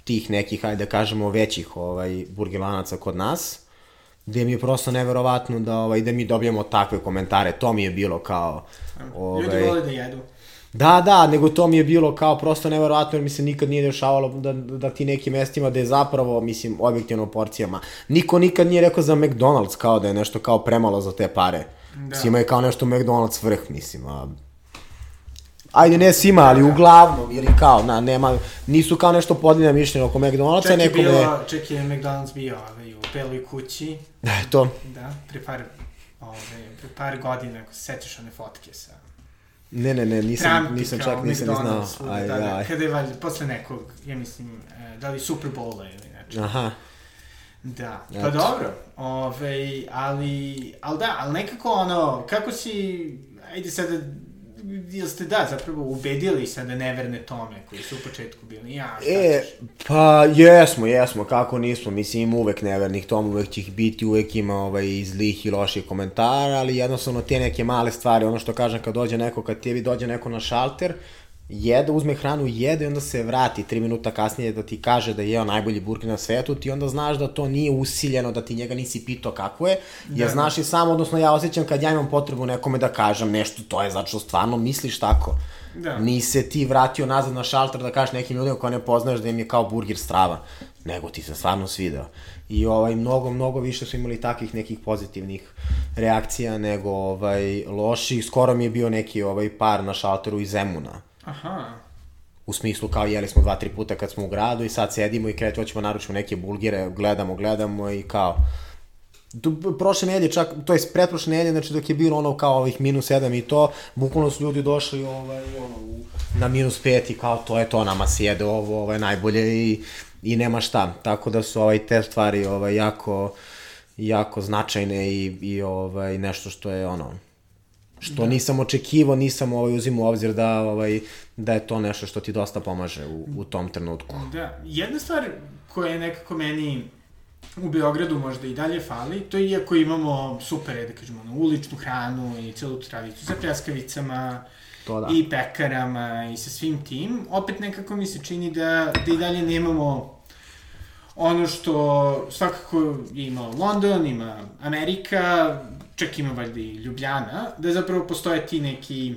tih nekih, ajde da kažemo, većih ovaj, burgelanaca kod nas, gde mi je prosto neverovatno da, ovaj, da mi dobijemo takve komentare. To mi je bilo kao... Ovaj, Ljudi vole da jedu. Da, da, nego to mi je bilo kao prosto neverovatno jer mi se nikad nije dešavalo da, da ti nekim mestima da je zapravo, mislim, objektivno porcijama. Niko nikad nije rekao za McDonald's kao da je nešto kao premalo za te pare. Da. Svima je kao nešto McDonald's vrh, mislim, a... Ajde, ne svima, ali uglavnom, ili kao, na, nema, nisu kao nešto podeljena mišljenja oko McDonald'sa, nekome... Je bilo, ček je McDonald's bio ovaj, u Beloj kući. Da, to. Da, pre par, ovaj, pre par godina, ako se sećaš one fotke sa Ne, ne, ne, nisam, Trump nisam čak, nisam ni znao. Aj, da, da, kada je valjda, posle nekog, ja mislim, e, da li Super Bowla ili nešto. Aha. Da, pa Eto. dobro, ove, ali, ali da, ali nekako ono, kako si, ajde sada, jel ste da, zapravo ubedili sada neverne tome koji su u početku bili, ja, šta e, ćeš? Pa, jesmo, jesmo, kako nismo, mislim, ima uvek nevernih toma, uvek će ih biti, uvek ima ovaj, zlih i loših komentara, ali jednostavno te neke male stvari, ono što kažem kad dođe neko, kad tebi dođe neko na šalter, jede, uzme hranu, jede i onda se vrati tri minuta kasnije da ti kaže da je jeo najbolji burger na svetu, ti onda znaš da to nije usiljeno, da ti njega nisi pitao kako je, jer da, znaš i sam, odnosno ja osjećam kad ja imam potrebu nekome da kažem nešto, to je zato što stvarno misliš tako. Da. Nisi ti vratio nazad na šalter da kažeš nekim ljudima koje ne poznaješ da im je kao burger strava, nego ti se stvarno svideo. I ovaj, mnogo, mnogo više su imali takvih nekih pozitivnih reakcija nego ovaj, loših. Skoro mi je bio neki ovaj par na šalteru iz Zemuna Aha. U smislu kao jeli smo dva, tri puta kad smo u gradu i sad sedimo i krećemo, hoćemo naručimo neke bulgire, gledamo, gledamo i kao... Prošle nedelje čak, to je pretprošle nedelje, znači dok je bilo ono kao ovih minus 7 i to, bukvalno su ljudi došli ovaj, ono, na minus 5 i kao to je to, nama sjede ovo, ovo je najbolje i, i nema šta. Tako da su ovaj, te stvari ovaj, jako, jako značajne i, i ovaj, nešto što je ono, što da. nisam očekivao, nisam ovaj, uzimao u obzir da, ovaj, da je to nešto što ti dosta pomaže u, u tom trenutku. Da, jedna stvar koja je nekako meni u Beogradu možda i dalje fali, to je iako imamo super, da kažemo, ono, uličnu hranu i celu tradiciju sa pljaskavicama, to da. i pekarama i sa svim tim, opet nekako mi se čini da, da i dalje nemamo ono što svakako ima London, ima Amerika, čak ima valjda i Ljubljana, da zapravo postoje ti neki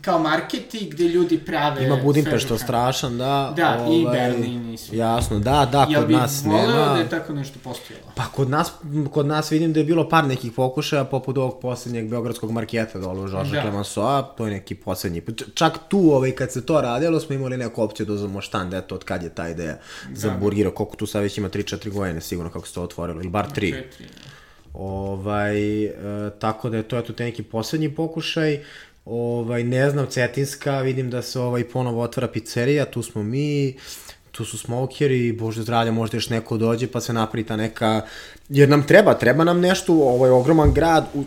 kao marketi gde ljudi prave... Ima Budimpešta strašan, da. Da, i Berlin i sve. Jasno, da, da, Jel kod bi nas voleo nema. da je tako nešto postojalo? Pa kod nas, kod nas vidim da je bilo par nekih pokušaja, poput ovog poslednjeg beogradskog marketa dole u Žorža Da. Clemenceau, to je neki poslednji. Čak tu, ovaj, kad se to radilo, smo imali neku opciju da uzmemo štand, eto, od kad je ta ideja za burgira, koliko tu sad već ima 3-4 godine, sigurno kako se to otvorilo, ili bar 3. Četiri. Ovaj, e, tako da je to eto te neki poslednji pokušaj. Ovaj, ne znam, Cetinska, vidim da se ovaj ponovo otvara pizzerija, tu smo mi, tu su smokeri, bože zdravlja, možda još neko dođe pa se napravi ta neka, jer nam treba, treba nam nešto, ovo je ogroman grad, u,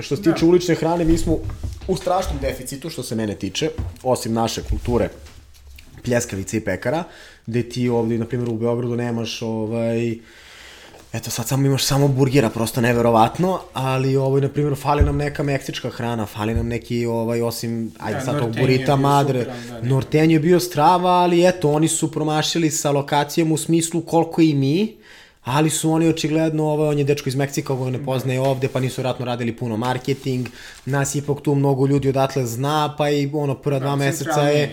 što se tiče ulične hrane, mi smo u strašnom deficitu što se mene tiče, osim naše kulture pljeskavice i pekara, gde ti ovde, na primjer, u Beogradu nemaš ovaj, Eto, sad samo imaš samo burgera, prosto neverovatno, ali ovaj, na primjer, fali nam neka meksička hrana, fali nam neki, ovaj, osim, ajde Da, sad tog burita madre, super, da, ne. Nortenio je bio strava, ali eto, oni su promašili sa lokacijom u smislu koliko i mi, ali su oni očigledno, ovaj, on je dečko iz Meksika, koga ne poznaje ovde, pa nisu vratno radili puno marketing, nas ipak tu mnogo ljudi odatle zna, pa i ono, prva dva meseca je, da.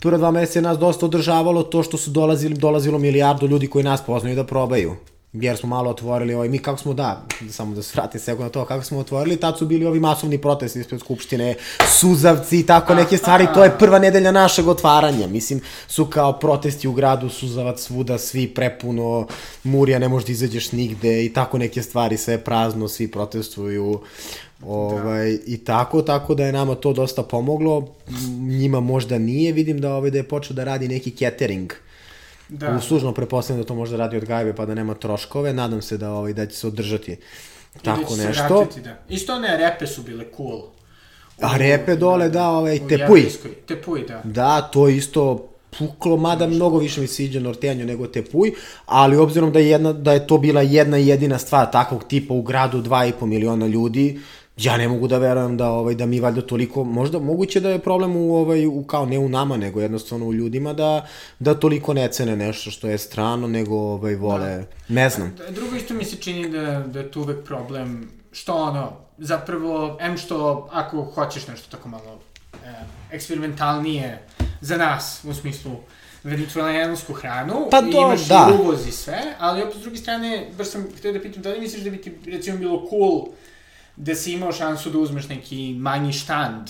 prva dva meseca je nas dosta održavalo to što su dolazili, dolazilo milijardu ljudi koji nas poznaju da probaju. Jer smo malo otvorili, ovaj, mi kako smo, da, samo da se vratim sekund na to, kako smo otvorili, tad su bili ovi masovni protesti ispred Skupštine, suzavci i tako neke stvari, to je prva nedelja našeg otvaranja, mislim, su kao protesti u gradu, suzavac svuda, svi prepuno, murija, ne možeš da izađeš nigde i tako neke stvari, sve je prazno, svi protestuju, Ovaj, da. I tako, tako da je nama to dosta pomoglo, njima možda nije, vidim da, ovaj, da je počeo da radi neki catering, Da. Da. uslužno prepostavljam da to može da radi od gajbe pa da nema troškove, nadam se da, ovaj, da će se održati tako da nešto. vratiti, da. Isto one repe su bile cool. A repe dole, da, ovaj, U tepuj. Tepuj, da. Da, to isto puklo, mada mnogo više mi se sviđa Nortenjo nego Tepuj, ali obzirom da je, jedna, da je to bila jedna jedina stvar takvog tipa u gradu 2,5 miliona ljudi, ja ne mogu da verujem da ovaj da mi valjda toliko možda moguće da je problem u ovaj u kao ne u nama nego jednostavno u ljudima da da toliko ne cene nešto što je strano nego ovaj vole da. ne znam Da, Drugo isto mi se čini da, da je tu uvek problem što ono, zapravo, em što ako hoćeš nešto tako malo e, eksperimentalnije za nas, u smislu venecuelansku hranu, Pa i to, imaš da. i uvoz i sve, ali opet s druge strane, baš sam htio da pitam, da li misliš da bi ti recimo bilo cool da si imao šansu da uzmeš neki manji štand,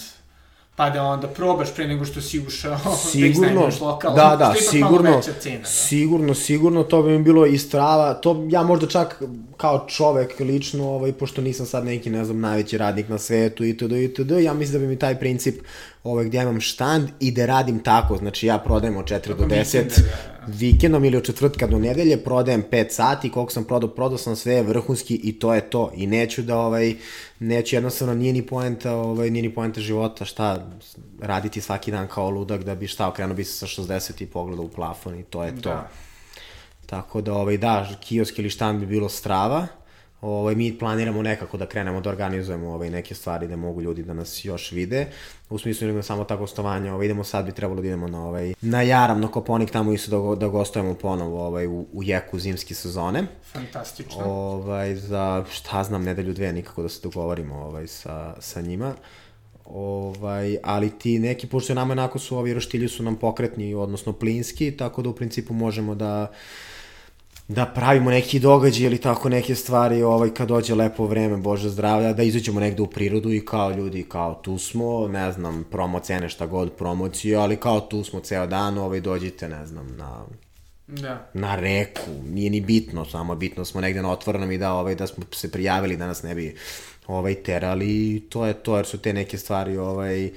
pa da onda probaš pre nego što si ušao, da sigurno, iznajmeš lokalno, da, da, što je ipak malo sigurno, veća cena, da. sigurno, sigurno, to bi mi bilo i strava, to ja možda čak kao čovek lično, ovaj, pošto nisam sad neki, ne znam, najveći radnik na svetu itd. itd. Ja mislim da bi mi taj princip ovaj, gdje ja imam štand i da radim tako, znači ja prodajem od 4 do Tokom 10 vikenda, da, da. Vikendom ili od četvrtka do nedelje, prodajem 5 sati, koliko sam prodao, prodao sam sve vrhunski i to je to. I neću da, ovaj, neću jednostavno, nije ni poenta, ovaj, nije ni poenta života, šta, raditi svaki dan kao ludak da bi šta, okrenuo bi se sa 60 i pogledao u plafon i to je to. Da. Tako da, ovaj, da, kiosk ili štan bi bilo strava. Ovaj, mi planiramo nekako da krenemo da organizujemo ovaj, neke stvari da mogu ljudi da nas još vide. U smislu idemo samo tako gostovanje, ovaj, idemo sad bi trebalo da idemo na, ovaj, na Jaram, na Koponik, tamo isto da, da gostujemo ponovo ovaj, u, u jeku zimske sezone. Fantastično. Ovaj, za, šta znam, nedelju dve nikako da se dogovorimo ovaj, sa, sa njima. Ovaj, ali ti neki, pošto nama onako su ovi roštilji su nam pokretni, odnosno plinski, tako da u principu možemo da da pravimo neki događaj ili tako neke stvari ovaj, kad dođe lepo vreme, Bože zdravlja, da izađemo negde u prirodu i kao ljudi, kao tu smo, ne znam, promo cene šta god promociju, ali kao tu smo ceo dan, ovaj, dođite, ne znam, na Da. na reku, nije ni bitno, samo bitno smo negde na otvorenom i da, ovaj, da smo se prijavili, da nas ne bi ovaj, terali to je to, jer su te neke stvari ovaj,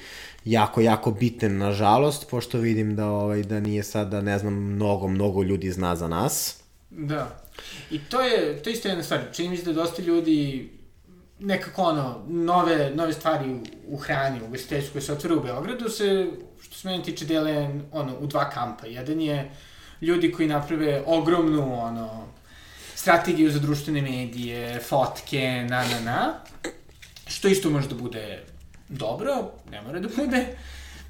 jako, jako bitne, nažalost, pošto vidim da, ovaj, da nije sad, da ne znam, mnogo, mnogo ljudi zna za nas. Da. I to je, to isto jedna stvar. Čini mi se da dosta ljudi nekako ono, nove, nove stvari u, u hrani, u gostiteljstvu koje se otvore u Beogradu se, što se meni tiče, dele ono, u dva kampa. Jedan je ljudi koji naprave ogromnu ono, strategiju za društvene medije, fotke, na, na, na, što isto može da bude dobro, ne mora da bude,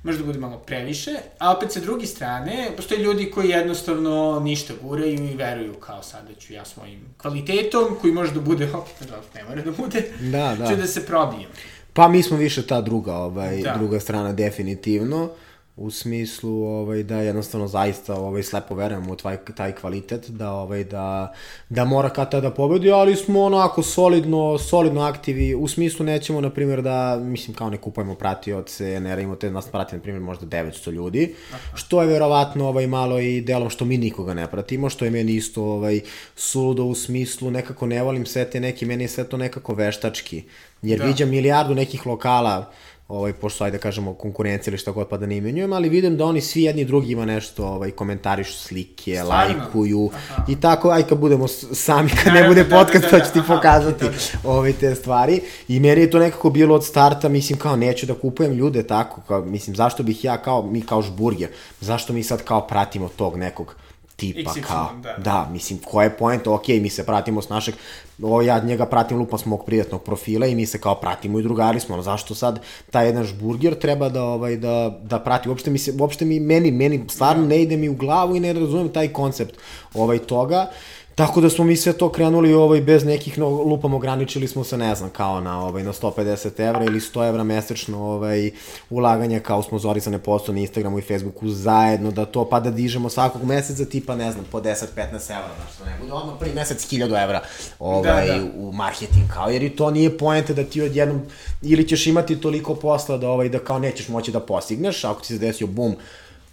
može da bude malo previše, a opet sa druge strane, postoje ljudi koji jednostavno ništa guraju i veruju kao sada ću ja svojim kvalitetom, koji može da bude, opet nažalost ne mora da bude, Da, da. ću da se probijem. Pa mi smo više ta druga, ovaj, Da. da. druga strana definitivno u smislu ovaj da jednostavno zaista ovaj slepo verujemo u taj taj kvalitet da ovaj da da mora kad tada pobedi, ali smo onako solidno solidno aktivi u smislu nećemo na primjer da mislim kao ne kupujemo pratioce, ne radimo te nas prati na primjer možda 900 ljudi, što je verovatno ovaj malo i delom što mi nikoga ne pratimo, što je meni isto ovaj suludo u smislu nekako ne volim sve te neki meni je sve to nekako veštački. Jer Da. da. viđam milijardu nekih lokala ovaj, pošto ajde da kažemo konkurencije ili šta god pa da ne imenjujem, ali vidim da oni svi jedni drugi ima nešto, ovaj, komentarišu slike, Stvarno? lajkuju Aha. i tako, aj kad budemo sami, kad ne Naravno, bude da, da, podcast, da, pa da, ću ti pokazati da, da. ovaj, te stvari. I meni je to nekako bilo od starta, mislim kao neću da kupujem ljude tako, kao, mislim zašto bih ja kao, mi kao žburger, zašto mi sad kao pratimo tog nekog tipa XY, kao, da. da, mislim, koja je point, ok, mi se pratimo s našeg, o, ja njega pratim lupa s mog prijatnog profila i mi se kao pratimo i drugari smo, ali zašto sad taj jedan žburger treba da, ovaj, da, da prati, uopšte mi se, uopšte mi, meni, meni stvarno ne ide mi u glavu i ne razumem taj koncept ovaj toga, Tako da smo mi sve to krenuli ovaj, bez nekih no, lupam ograničili smo se, ne znam, kao na, ovaj, na 150 evra ili 100 evra mesečno ovaj, ulaganja kao sponzorisane posto na Instagramu i Facebooku zajedno, da to pa da dižemo svakog meseca tipa, ne znam, po 10-15 evra, znaš, da ne bude odmah prvi mesec 1000 evra ovaj, Da, da. u marketing, kao, jer i to nije poenta da ti odjednom, ili ćeš imati toliko posla da, ovaj, da kao nećeš moći da postigneš, ako ti se desio bum,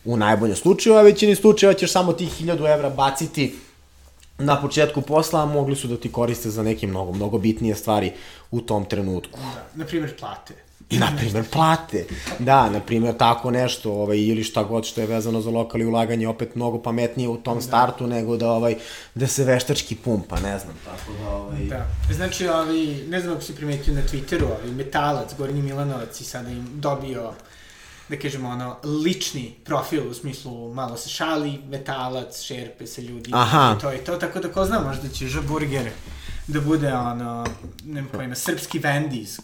u najboljem slučaju, a većini slučajeva ćeš samo tih 1000 evra baciti na početku posla, a mogli su da ti koriste za neke mnogo, mnogo bitnije stvari u tom trenutku. Da, na primjer plate. I, na primjer, plate. Da, na primjer, tako nešto, ovaj, ili šta god što je vezano za lokal i ulaganje, opet mnogo pametnije u tom startu nego da, ovaj, da se veštački pumpa, ne znam, tako da, ovaj... Da. Znači, ali, ne znam ako si primetio na Twitteru, ali Metalac, Gornji Milanovac i sada im dobio da kažemo, ono, lični profil, u smislu, malo se šali, metalac, šerpe sa ljudima, Aha. i to i to, tako da ko zna, možda će Žaburger da bude, ono, nema pojma, srpski Wendy's.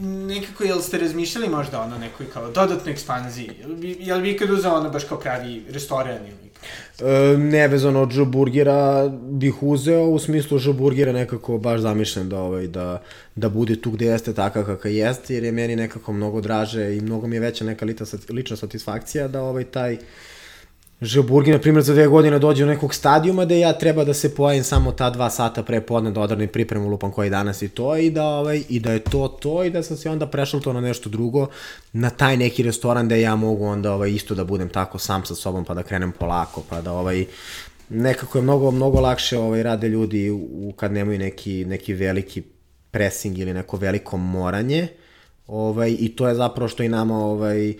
Nekako, jel ste razmišljali možda ono nekoj kao dodatnoj ekspanziji? Jel bi, jel bi ikad uzao ono baš kao pravi restoran ili nevezano od Ž-burgera bih uzeo, u smislu Ž-burgera nekako baš zamišljen da, ovaj, da, da bude tu gde jeste takav kakav jeste, jer je meni nekako mnogo draže i mnogo mi je veća neka lična, satisfakcija da ovaj taj Ž-burger, na primjer, za dve godine dođe do nekog stadijuma da ja treba da se pojavim samo ta dva sata pre podne da odradim pripremu lupam koji danas i to i da, ovaj, i da je to to i da sam se onda prešao to na nešto drugo, na taj neki restoran da ja mogu onda ovaj, isto da budem tako sam sa sobom pa da krenem polako pa da ovaj, nekako je mnogo, mnogo lakše ovaj, rade ljudi u, kad nemaju neki, neki veliki pressing ili neko veliko moranje ovaj, i to je zapravo što i nama ovaj,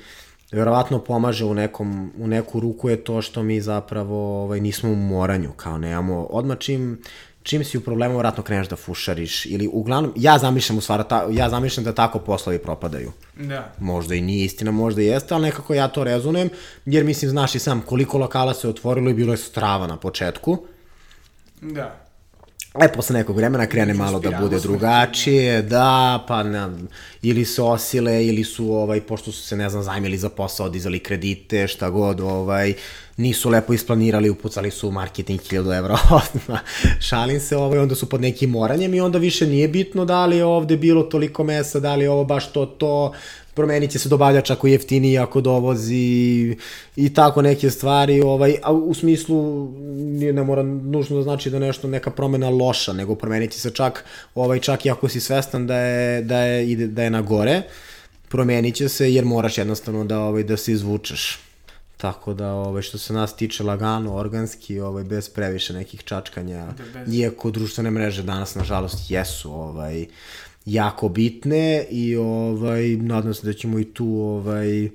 verovatno pomaže u, nekom, u neku ruku je to što mi zapravo ovaj, nismo u moranju, kao nemamo, odmah čim, čim si u problemu, vratno kreneš da fušariš, ili uglavnom, ja zamišljam u stvari, ta, ja zamišljam da tako poslovi propadaju. Da. Možda i nije istina, možda i jeste, ali nekako ja to rezonujem, jer mislim, znaš i sam, koliko lokala se otvorilo i bilo je strava na početku, Da. E, posle nekog vremena krene malo da bude drugačije, da, pa ne, ili se osile, ili su, ovaj, pošto su se, ne znam, zajmili za posao, dizali kredite, šta god, ovaj, nisu lepo isplanirali, upucali su u marketing 1000 evra odmah. Šalim se, ovaj, onda su pod nekim moranjem i onda više nije bitno da li je ovde bilo toliko mesa, da li je ovo baš to, to, promenit će se dobavljač ako je jeftiniji, ako dovozi i tako neke stvari, ovaj, a u smislu nije, ne mora nužno da znači da nešto neka promena loša, nego promenit će se čak, ovaj, čak i ako si svestan da je, da je, ide, da je na gore, promenit će se jer moraš jednostavno da, ovaj, da se izvučeš. Tako da, ovaj, što se nas tiče lagano, organski, ovaj, bez previše nekih čačkanja, Da, bez- iako društvene mreže danas, nažalost, jesu ovaj, jako bitne i ovaj, nadam se da ćemo i tu ovaj,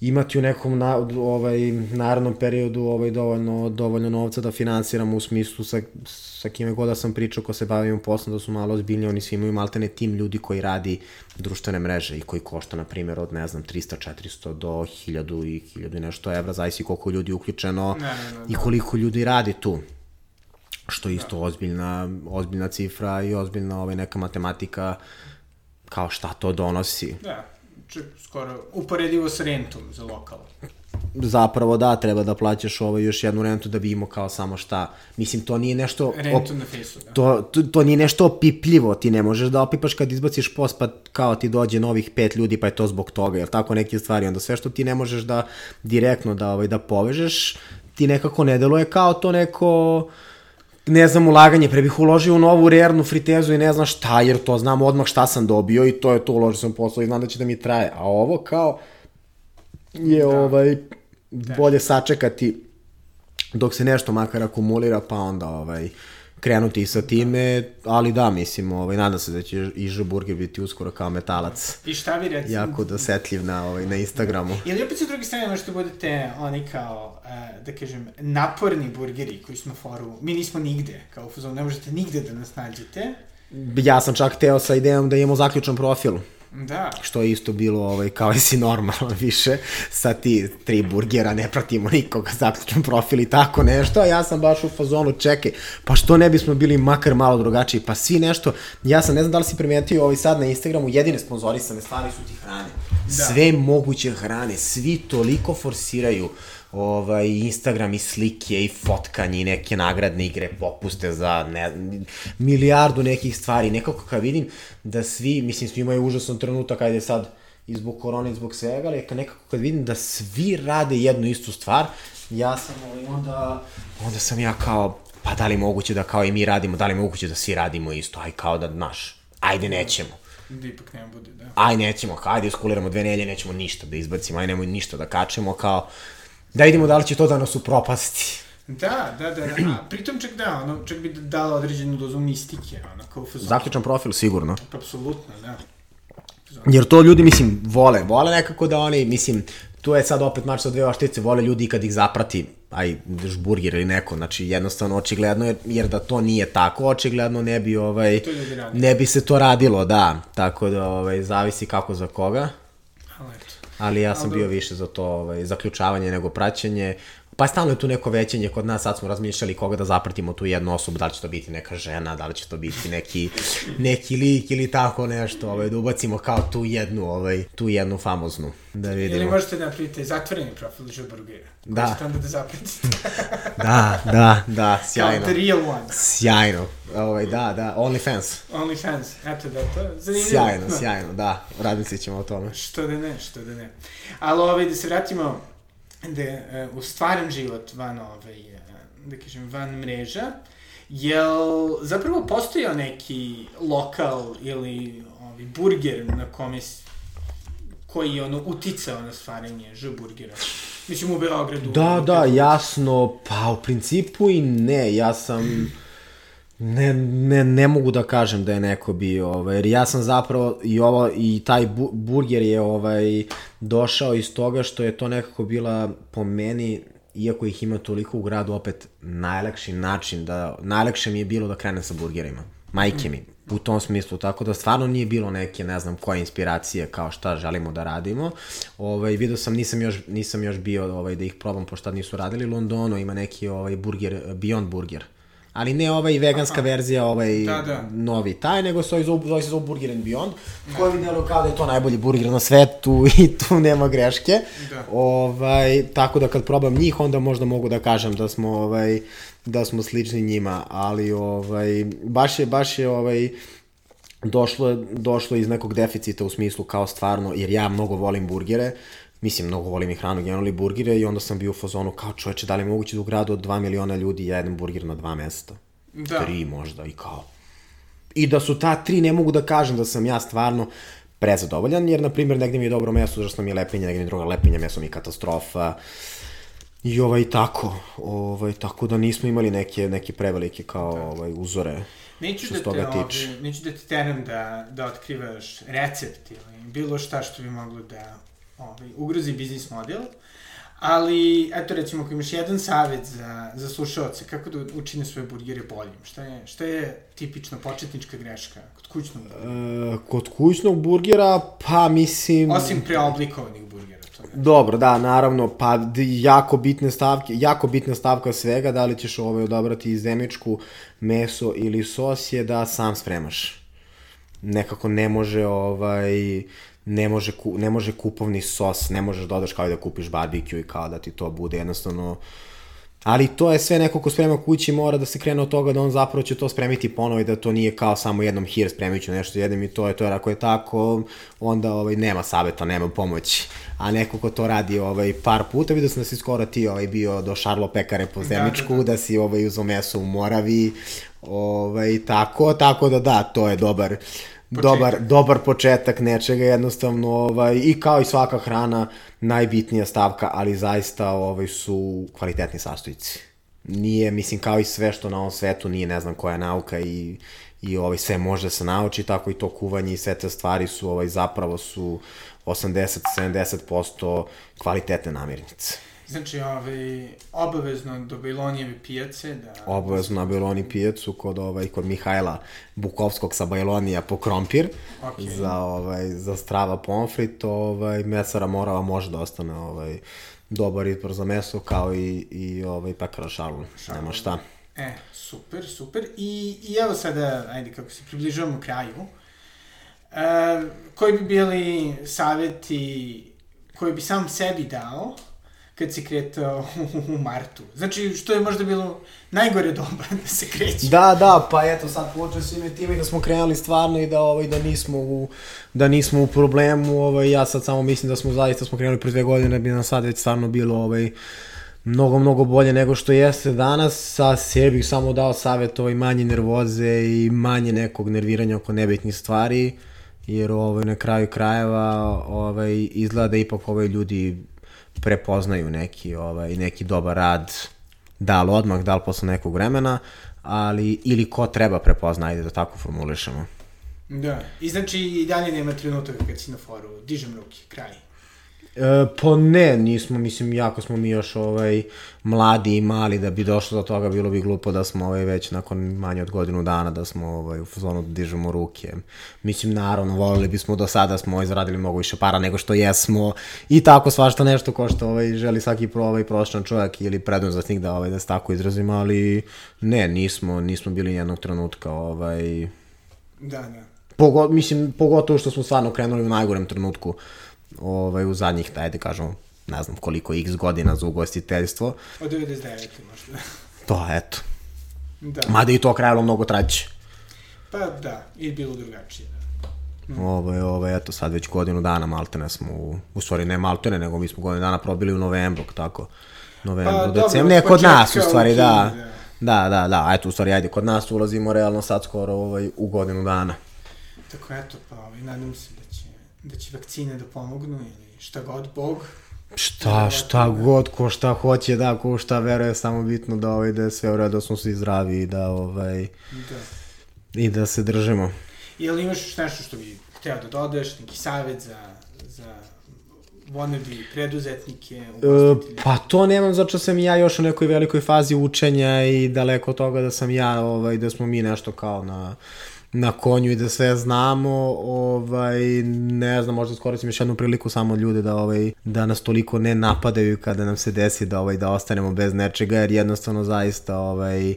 imati u nekom na, ovaj, narednom periodu ovaj, dovoljno, dovoljno novca da finansiramo u smislu sa, sa kime god da sam pričao ko se bavimo poslom da su malo ozbiljni, oni svi imaju maltene tim ljudi koji radi društvene mreže i koji košta na primjer od ne znam 300, 400 do 1000 i 1000 i nešto evra, zavisi koliko ljudi uključeno Ne, ne, ne, i koliko ljudi radi tu što je isto ozbiljna, ozbiljna cifra i ozbiljna ovaj, neka matematika kao šta to donosi. Da, čak skoro uporedivo sa rentom za lokal. zapravo da, treba da plaćaš ovaj još jednu rentu da bi imao kao samo šta. Mislim, to nije nešto... Rentu na fejsu, da. To, to, to nije nešto opipljivo, ti ne možeš da opipaš kad izbaciš post pa kao ti dođe novih pet ljudi pa je to zbog toga, jel tako neke stvari, onda sve što ti ne možeš da direktno da, ovaj, da povežeš, ti nekako ne deluje kao to neko ne znam, ulaganje, pre bih uložio u novu rernu fritezu i ne znam šta, jer to znam odmah šta sam dobio i to je to, uložio sam posao i znam da će da mi traje. A ovo kao je da. ovaj, bolje sačekati dok se nešto makar akumulira, pa onda ovaj, krenuti sa time, ali da, mislim, ovaj, nadam se da će i Ž Burger biti uskoro kao metalac. I šta vi recimo? Jako dosetljiv na, ovaj, na Instagramu. Ili opet sa druge strane možete budete oni kao, uh, da kažem, naporni burgeri koji su na foru. Mi nismo nigde, kao u fuzonu, ne možete nigde da nas nađete. Ja sam čak teo sa idejom da imamo zaključan profil. Da. Što je isto bilo ovaj, kao si normalno više, sa ti tri burgera ne pratimo nikoga, zaključan profil i tako nešto, a ja sam baš u fazonu, čekaj, pa što ne bismo bili makar malo drugačiji, pa svi nešto, ja sam, ne znam da li si primetio ovaj sad na Instagramu, jedine sponzorisane stvari su ti hrane. Da. Sve moguće hrane, svi toliko forsiraju ovaj, Instagram i slike i fotkanje i neke nagradne igre, popuste za ne, milijardu nekih stvari. Nekako kad vidim da svi, mislim, svi imaju užasan trenutak, ajde sad, i zbog korone i zbog svega, ali nekako kad vidim da svi rade jednu istu stvar, ja sam ovaj, onda, onda sam ja kao, pa da li moguće da kao i mi radimo, da li moguće da svi radimo isto, aj kao da, znaš, ajde nećemo. Da ipak nema bude, da. Aj nećemo, ajde iskuliramo dve nelje, nećemo ništa da izbacimo, aj nemoj ništa da kačemo, kao, da vidimo da li će to da nas upropasti. Da, da, da, da. A, pritom čak da, ono, čak bi dala određenu dozu mistike, ono, kao fazon. Zaključan profil, sigurno. Apsolutno, da. Jer to ljudi, mislim, vole. Vole nekako da oni, mislim, tu je sad opet mač sa dve oštice, vole ljudi kad ih zaprati, aj, žburgir ili neko, znači jednostavno očigledno je, jer da to nije tako, očigledno ne bi, ovaj, ne bi se to radilo, da, tako da, ovaj, zavisi kako za koga. Ali ja sam bio više za to ovaj, zaključavanje nego praćenje. Pa stalno je tu neko većenje kod nas, sad smo razmišljali koga da zapratimo tu jednu osobu, da li će to biti neka žena, da li će to biti neki, neki lik ili tako nešto, ovaj, da ubacimo kao tu jednu, ovaj, tu jednu famoznu, da vidimo. Ili možete da napravite zatvoreni profil Žuburgera, da. ćete onda da zapratite. da, da, da, sjajno. Kao the real one. Sjajno, ovaj, da, da, OnlyFans. OnlyFans, eto da, to zanimljivo. Sjajno, sjajno, da, radit ćemo o tome. Što da ne, što da ne. Ali ovaj, da se vratimo da uh, u stvaran život van ovaj, uh, da kažem, van mreža, jel zapravo postojao neki lokal ili ovaj, burger na kome koji je ono uticao na stvaranje Ž burgera? Mislim u Beogradu. Da, da, jasno, pa u principu i ne, ja sam ne, ne, ne mogu da kažem da je neko bio, ovaj, jer ja sam zapravo i ovo, i taj bu, burger je ovaj, došao iz toga što je to nekako bila po meni, iako ih ima toliko u gradu, opet najlakši način da, najlakše mi je bilo da krenem sa burgerima. Majke mi, u tom smislu, tako da stvarno nije bilo neke, ne znam, koje inspiracije kao šta želimo da radimo. Ovaj, vidio sam, nisam još, nisam još bio ovaj, da ih probam, pošto nisu radili. U Londonu ima neki ovaj, burger, Beyond Burger ali ne ovaj veganska Aha. verzija, ovaj da, da. novi taj, nego se zove, zove se zove Burger and Beyond, da. koji mi delo kao da je to najbolji burger na svetu i tu nema greške. Da. Ovaj, tako da kad probam njih, onda možda mogu da kažem da smo ovaj da smo slični njima, ali ovaj baš je baš je ovaj došlo došlo iz nekog deficita u smislu kao stvarno jer ja mnogo volim burgere mislim, mnogo volim i hranu, generalno burgire i onda sam bio u fazonu kao čoveče, da li je moguće da u gradu od 2 miliona ljudi jedan burger na dva mesta? Da. Tri možda i kao. I da su ta tri, ne mogu da kažem da sam ja stvarno prezadovoljan, jer, na primjer, negde mi je dobro meso, zašto mi je lepinja, negde mi je druga lepinja, meso mi je katastrofa. I ovaj, tako, ovaj, tako da nismo imali neke, neke prevelike kao da. ovaj, uzore. Neću da, te, ovaj, neću da ti teram da, da otkrivaš recept ili bilo šta što bi moglo da ovaj, ugrozi biznis model, ali, eto recimo, ako imaš jedan savet za, za slušalce, kako da učine svoje burgere boljim? Šta je, šta je tipična početnička greška kod kućnog burgera? E, kod kućnog burgera, pa mislim... Osim preoblikovanih burgera. To ne. Dobro, da, naravno, pa jako bitne stavke, jako bitna stavka svega, da li ćeš ovaj odabrati zemičku meso ili sos je da sam spremaš nekako ne može ovaj ne može, ku, ne može kupovni sos, ne možeš dodaš kao i da kupiš barbecue i kao da ti to bude jednostavno Ali to je sve neko ko sprema kući mora da se krene od toga da on zapravo će to spremiti ponovo i da to nije kao samo jednom hir spremit ću nešto jedem i to je to jer ako je tako onda ovaj, nema saveta, nema pomoći. A neko ko to radi ovaj, par puta, vidio sam da si skoro ti ovaj, bio do Šarlo Pekare po Zemičku, da, da, da. da si ovaj, uzo meso u Moravi, ovaj, tako, tako da da, to je dobar, početak. dobar, dobar početak nečega jednostavno ovaj, i kao i svaka hrana najbitnija stavka, ali zaista ovaj, su kvalitetni sastojci. Nije, mislim, kao i sve što na ovom svetu nije, ne znam koja je nauka i, i ovaj, sve može da se nauči, tako i to kuvanje i sve te stvari su ovaj, zapravo su 80-70% kvalitetne namirnice. Znači, ovaj, obavezno do Bajlonijeve pijace da... Obavezno na Bajloni pijacu kod, ovaj, kod Mihajla Bukovskog sa Bajlonija po krompir okay. za, ovaj, za strava pomfrit. Ovaj, mesara morava može da ostane ovaj, dobar izbor za meso kao i, i ovaj, pekara šarlu. Šarlu. Nema šta. E, super, super. I, i evo sada, ajde, kako se približavamo kraju, e, koji bi bili saveti koji bi sam sebi dao kad si kretao u martu. Znači, što je možda bilo najgore doba da se kreće. Da, da, pa eto sad počeo si me time da smo krenuli stvarno i da ovaj da nismo u da nismo u problemu, ovaj ja sad samo mislim da smo zaista smo krenuli pre dve godine bi nam sad već stvarno bilo ovaj mnogo, mnogo bolje nego što jeste danas. Sa sebi bih samo dao savjet ovaj manje nervoze i manje nekog nerviranja oko nebitnih stvari jer ovaj, na kraju krajeva ovaj, izgleda da ipak ovaj ljudi prepoznaju neki, ovaj, neki dobar rad, da li odmah, da li posle nekog vremena, ali ili ko treba prepozna, ajde da tako formulišemo. Da, i znači i dalje nema trenutak kad si na foru, dižem ruke, kraj. E, pa ne, nismo, mislim, jako smo mi još ovaj, mladi i mali da bi došlo do toga, bilo bi glupo da smo ovaj, već nakon manje od godinu dana da smo ovaj, u fazonu da dižemo ruke. Mislim, naravno, volili bismo do sada smo ovaj, zaradili mnogo više para nego što jesmo i tako svašta nešto ko što ovaj, želi svaki pro, ovaj, prošlan čovjek ili preduzatnik da, ovaj, da se tako izrazimo, ali ne, nismo, nismo bili jednog trenutka ovaj, Da, da. Pogo, mislim, pogotovo što smo stvarno krenuli u najgorem trenutku ovaj, u zadnjih, da ajde kažemo, ne znam koliko x godina za ugostiteljstvo. Od 99. možda. To, eto. Da. Mada i to krajalo mnogo traće. Pa da, i bilo drugačije. Da. Mm. Ovo je, ovo je, eto, sad već godinu dana maltene smo, u, u stvari ne maltene, nego mi smo godinu dana probili u novembru, tako. Novembru, pa, decembru, ne, kod nas, u stvari, da. Da, da, da, eto, u stvari, ajde, kod nas ulazimo realno sad skoro ovaj, u godinu dana. Tako, eto, pa, ovaj, nadam se da će vakcine da pomognu ili šta god, Bog. Šta, šta god, ko šta hoće, da, ko šta veruje, samo bitno da, ovaj, da je sve u redu, da smo svi zdravi i da, ovaj, da. i da se držimo. I li imaš nešto što bi hteo da dodeš, neki savjet za, za wannabe preduzetnike, e, Pa to nemam, zato sam ja još u nekoj velikoj fazi učenja i daleko od toga da sam ja, ovaj, da smo mi nešto kao na na konju i da sve znamo, ovaj, ne znam, možda iskoristim još jednu priliku samo ljude da, ovaj, da nas toliko ne napadaju kada nam se desi da, ovaj, da ostanemo bez nečega, jer jednostavno zaista ovaj,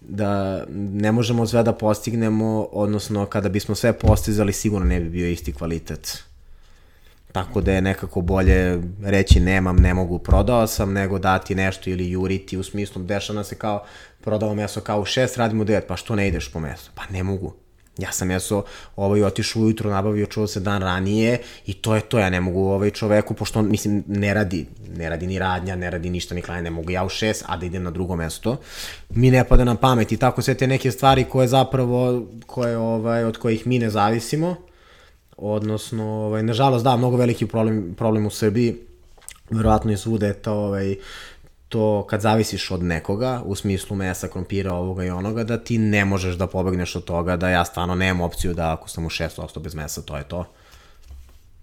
da ne možemo sve da postignemo, odnosno kada bismo sve postizali sigurno ne bi bio isti kvalitet. Tako da je nekako bolje reći nemam, ne mogu, prodao sam, nego dati nešto ili juriti u smislu, dešava se kao prodao meso kao u šest, radimo devet, pa što ne ideš po meso? Pa ne mogu, Ja sam jeso ovaj otišao ujutro, nabavio čuo se dan ranije i to je to, ja ne mogu ovaj čoveku, pošto on, mislim, ne radi, ne radi ni radnja, ne radi ništa, ni klanje, ne mogu ja u šest, a da idem na drugo mesto. Mi ne pada na pamet i tako sve te neke stvari koje zapravo, koje, ovaj, od kojih mi ne zavisimo, odnosno, ovaj, nažalost, da, mnogo veliki problem, problem u Srbiji, verovatno i svude to, ovaj, to kad zavisiš od nekoga, u smislu mesa, krompira, ovoga i onoga, da ti ne možeš da pobegneš od toga, da ja stvarno nemam opciju da ako sam u 6% bez mesa, to je to.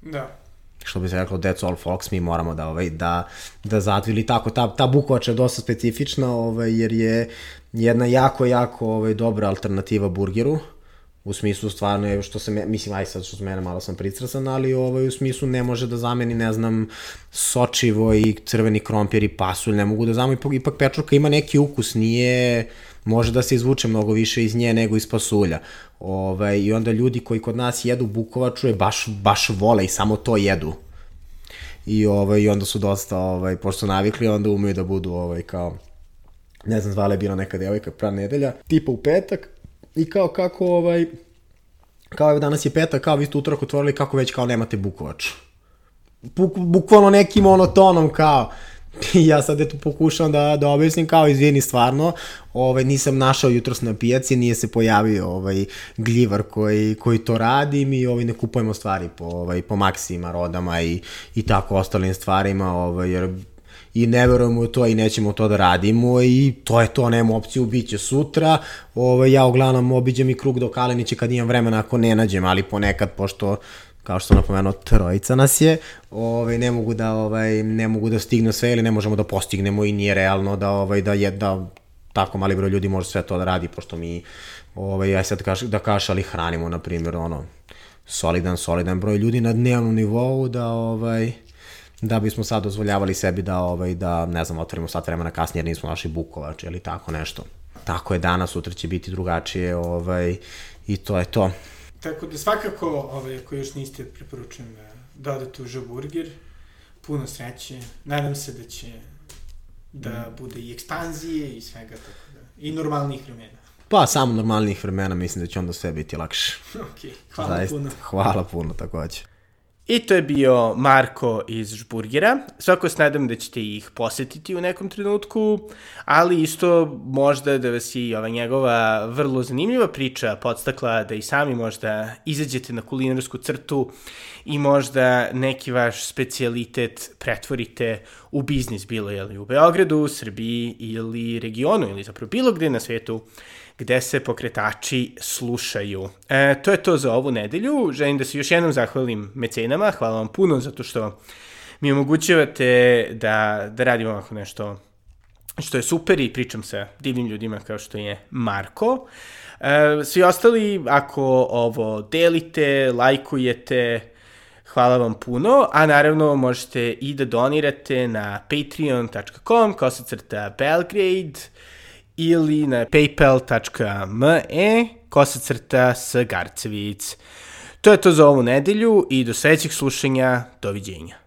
Da. Što bi se reklo, that's all folks, mi moramo da, ovaj, da, da zatvili tako. Ta, ta bukovača je dosta specifična, ovaj, jer je jedna jako, jako ovaj, dobra alternativa burgeru u smislu stvarno je što se, mislim, aj sad što se mene malo sam pristrasan, ali ovaj, u smislu ne može da zameni, ne znam, sočivo i crveni krompir i pasulj, ne mogu da zameni, ipak, pečurka ima neki ukus, nije, može da se izvuče mnogo više iz nje nego iz pasulja. Ovaj, I onda ljudi koji kod nas jedu bukovaču je baš, baš vole i samo to jedu. I, ovaj, i onda su dosta, ovaj, pošto su navikli, onda umeju da budu ovaj, kao, ne znam, zvala je bila neka devojka pra nedelja, tipa u petak, i kao kako, ovaj, kao evo danas je petak, kao vi ste utorak otvorili, kako već kao nemate bukovaču. Buk, bukvalno nekim monotonom kao, ja sad eto pokušavam da, da objasnim kao izvini stvarno, ovaj, nisam našao jutros na pijaci, nije se pojavio ovaj, gljivar koji, koji to radi, mi ovaj, ne kupujemo stvari po, ovaj, po maksima, rodama i, i tako ostalim stvarima, ovaj, jer i ne verujemo u to i nećemo to da radimo i to je to, nema opciju, bit će sutra. Ovaj, ja uglavnom obiđem i krug do Kalenića kad imam vremena ako ne nađem, ali ponekad, pošto kao što sam napomenuo, trojica nas je, ovaj, ne mogu da ovaj, ne mogu da stignu sve ili ne možemo da postignemo i nije realno da ovaj da je da tako mali broj ljudi može sve to da radi pošto mi ovaj aj sad kaš, da kaš ali hranimo na primjer ono solidan solidan broj ljudi na dnevnom nivou da ovaj da bismo sad dozvoljavali sebi da ovaj da ne znam otvorimo sat vremena kasnije jer nismo našli bukovač ili tako nešto. Tako je danas, sutra će biti drugačije, ovaj i to je to. Tako da svakako, ovaj, ako još niste, preporučujem da, da odete u Žaburger. Puno sreće. Nadam se da će da mm. bude i ekspanzije i svega tako da. I normalnih vremena. Pa, samo normalnih vremena mislim da će onda sve biti lakše. ok, hvala Zaist, puno. Hvala puno takođe. I to je bio Marko iz Žburgera. Svako se nadam da ćete ih posetiti u nekom trenutku, ali isto možda da vas i ova njegova vrlo zanimljiva priča podstakla da i sami možda izađete na kulinarsku crtu i možda neki vaš specialitet pretvorite u biznis, bilo je li u Beogradu, Srbiji ili regionu ili zapravo bilo gde na svetu gde se pokretači slušaju. E, to je to za ovu nedelju. Želim da se još jednom zahvalim mecenama. Hvala vam puno zato što mi omogućavate da, da radimo ovako nešto što je super i pričam sa divnim ljudima kao što je Marko. E, svi ostali, ako ovo delite, lajkujete, hvala vam puno, a naravno možete i da donirate na patreon.com kao se crta Belgrade, ili na paypal.me kosacrta s Garcevic. To je to za ovu nedelju i do sledećeg slušanja. Doviđenja.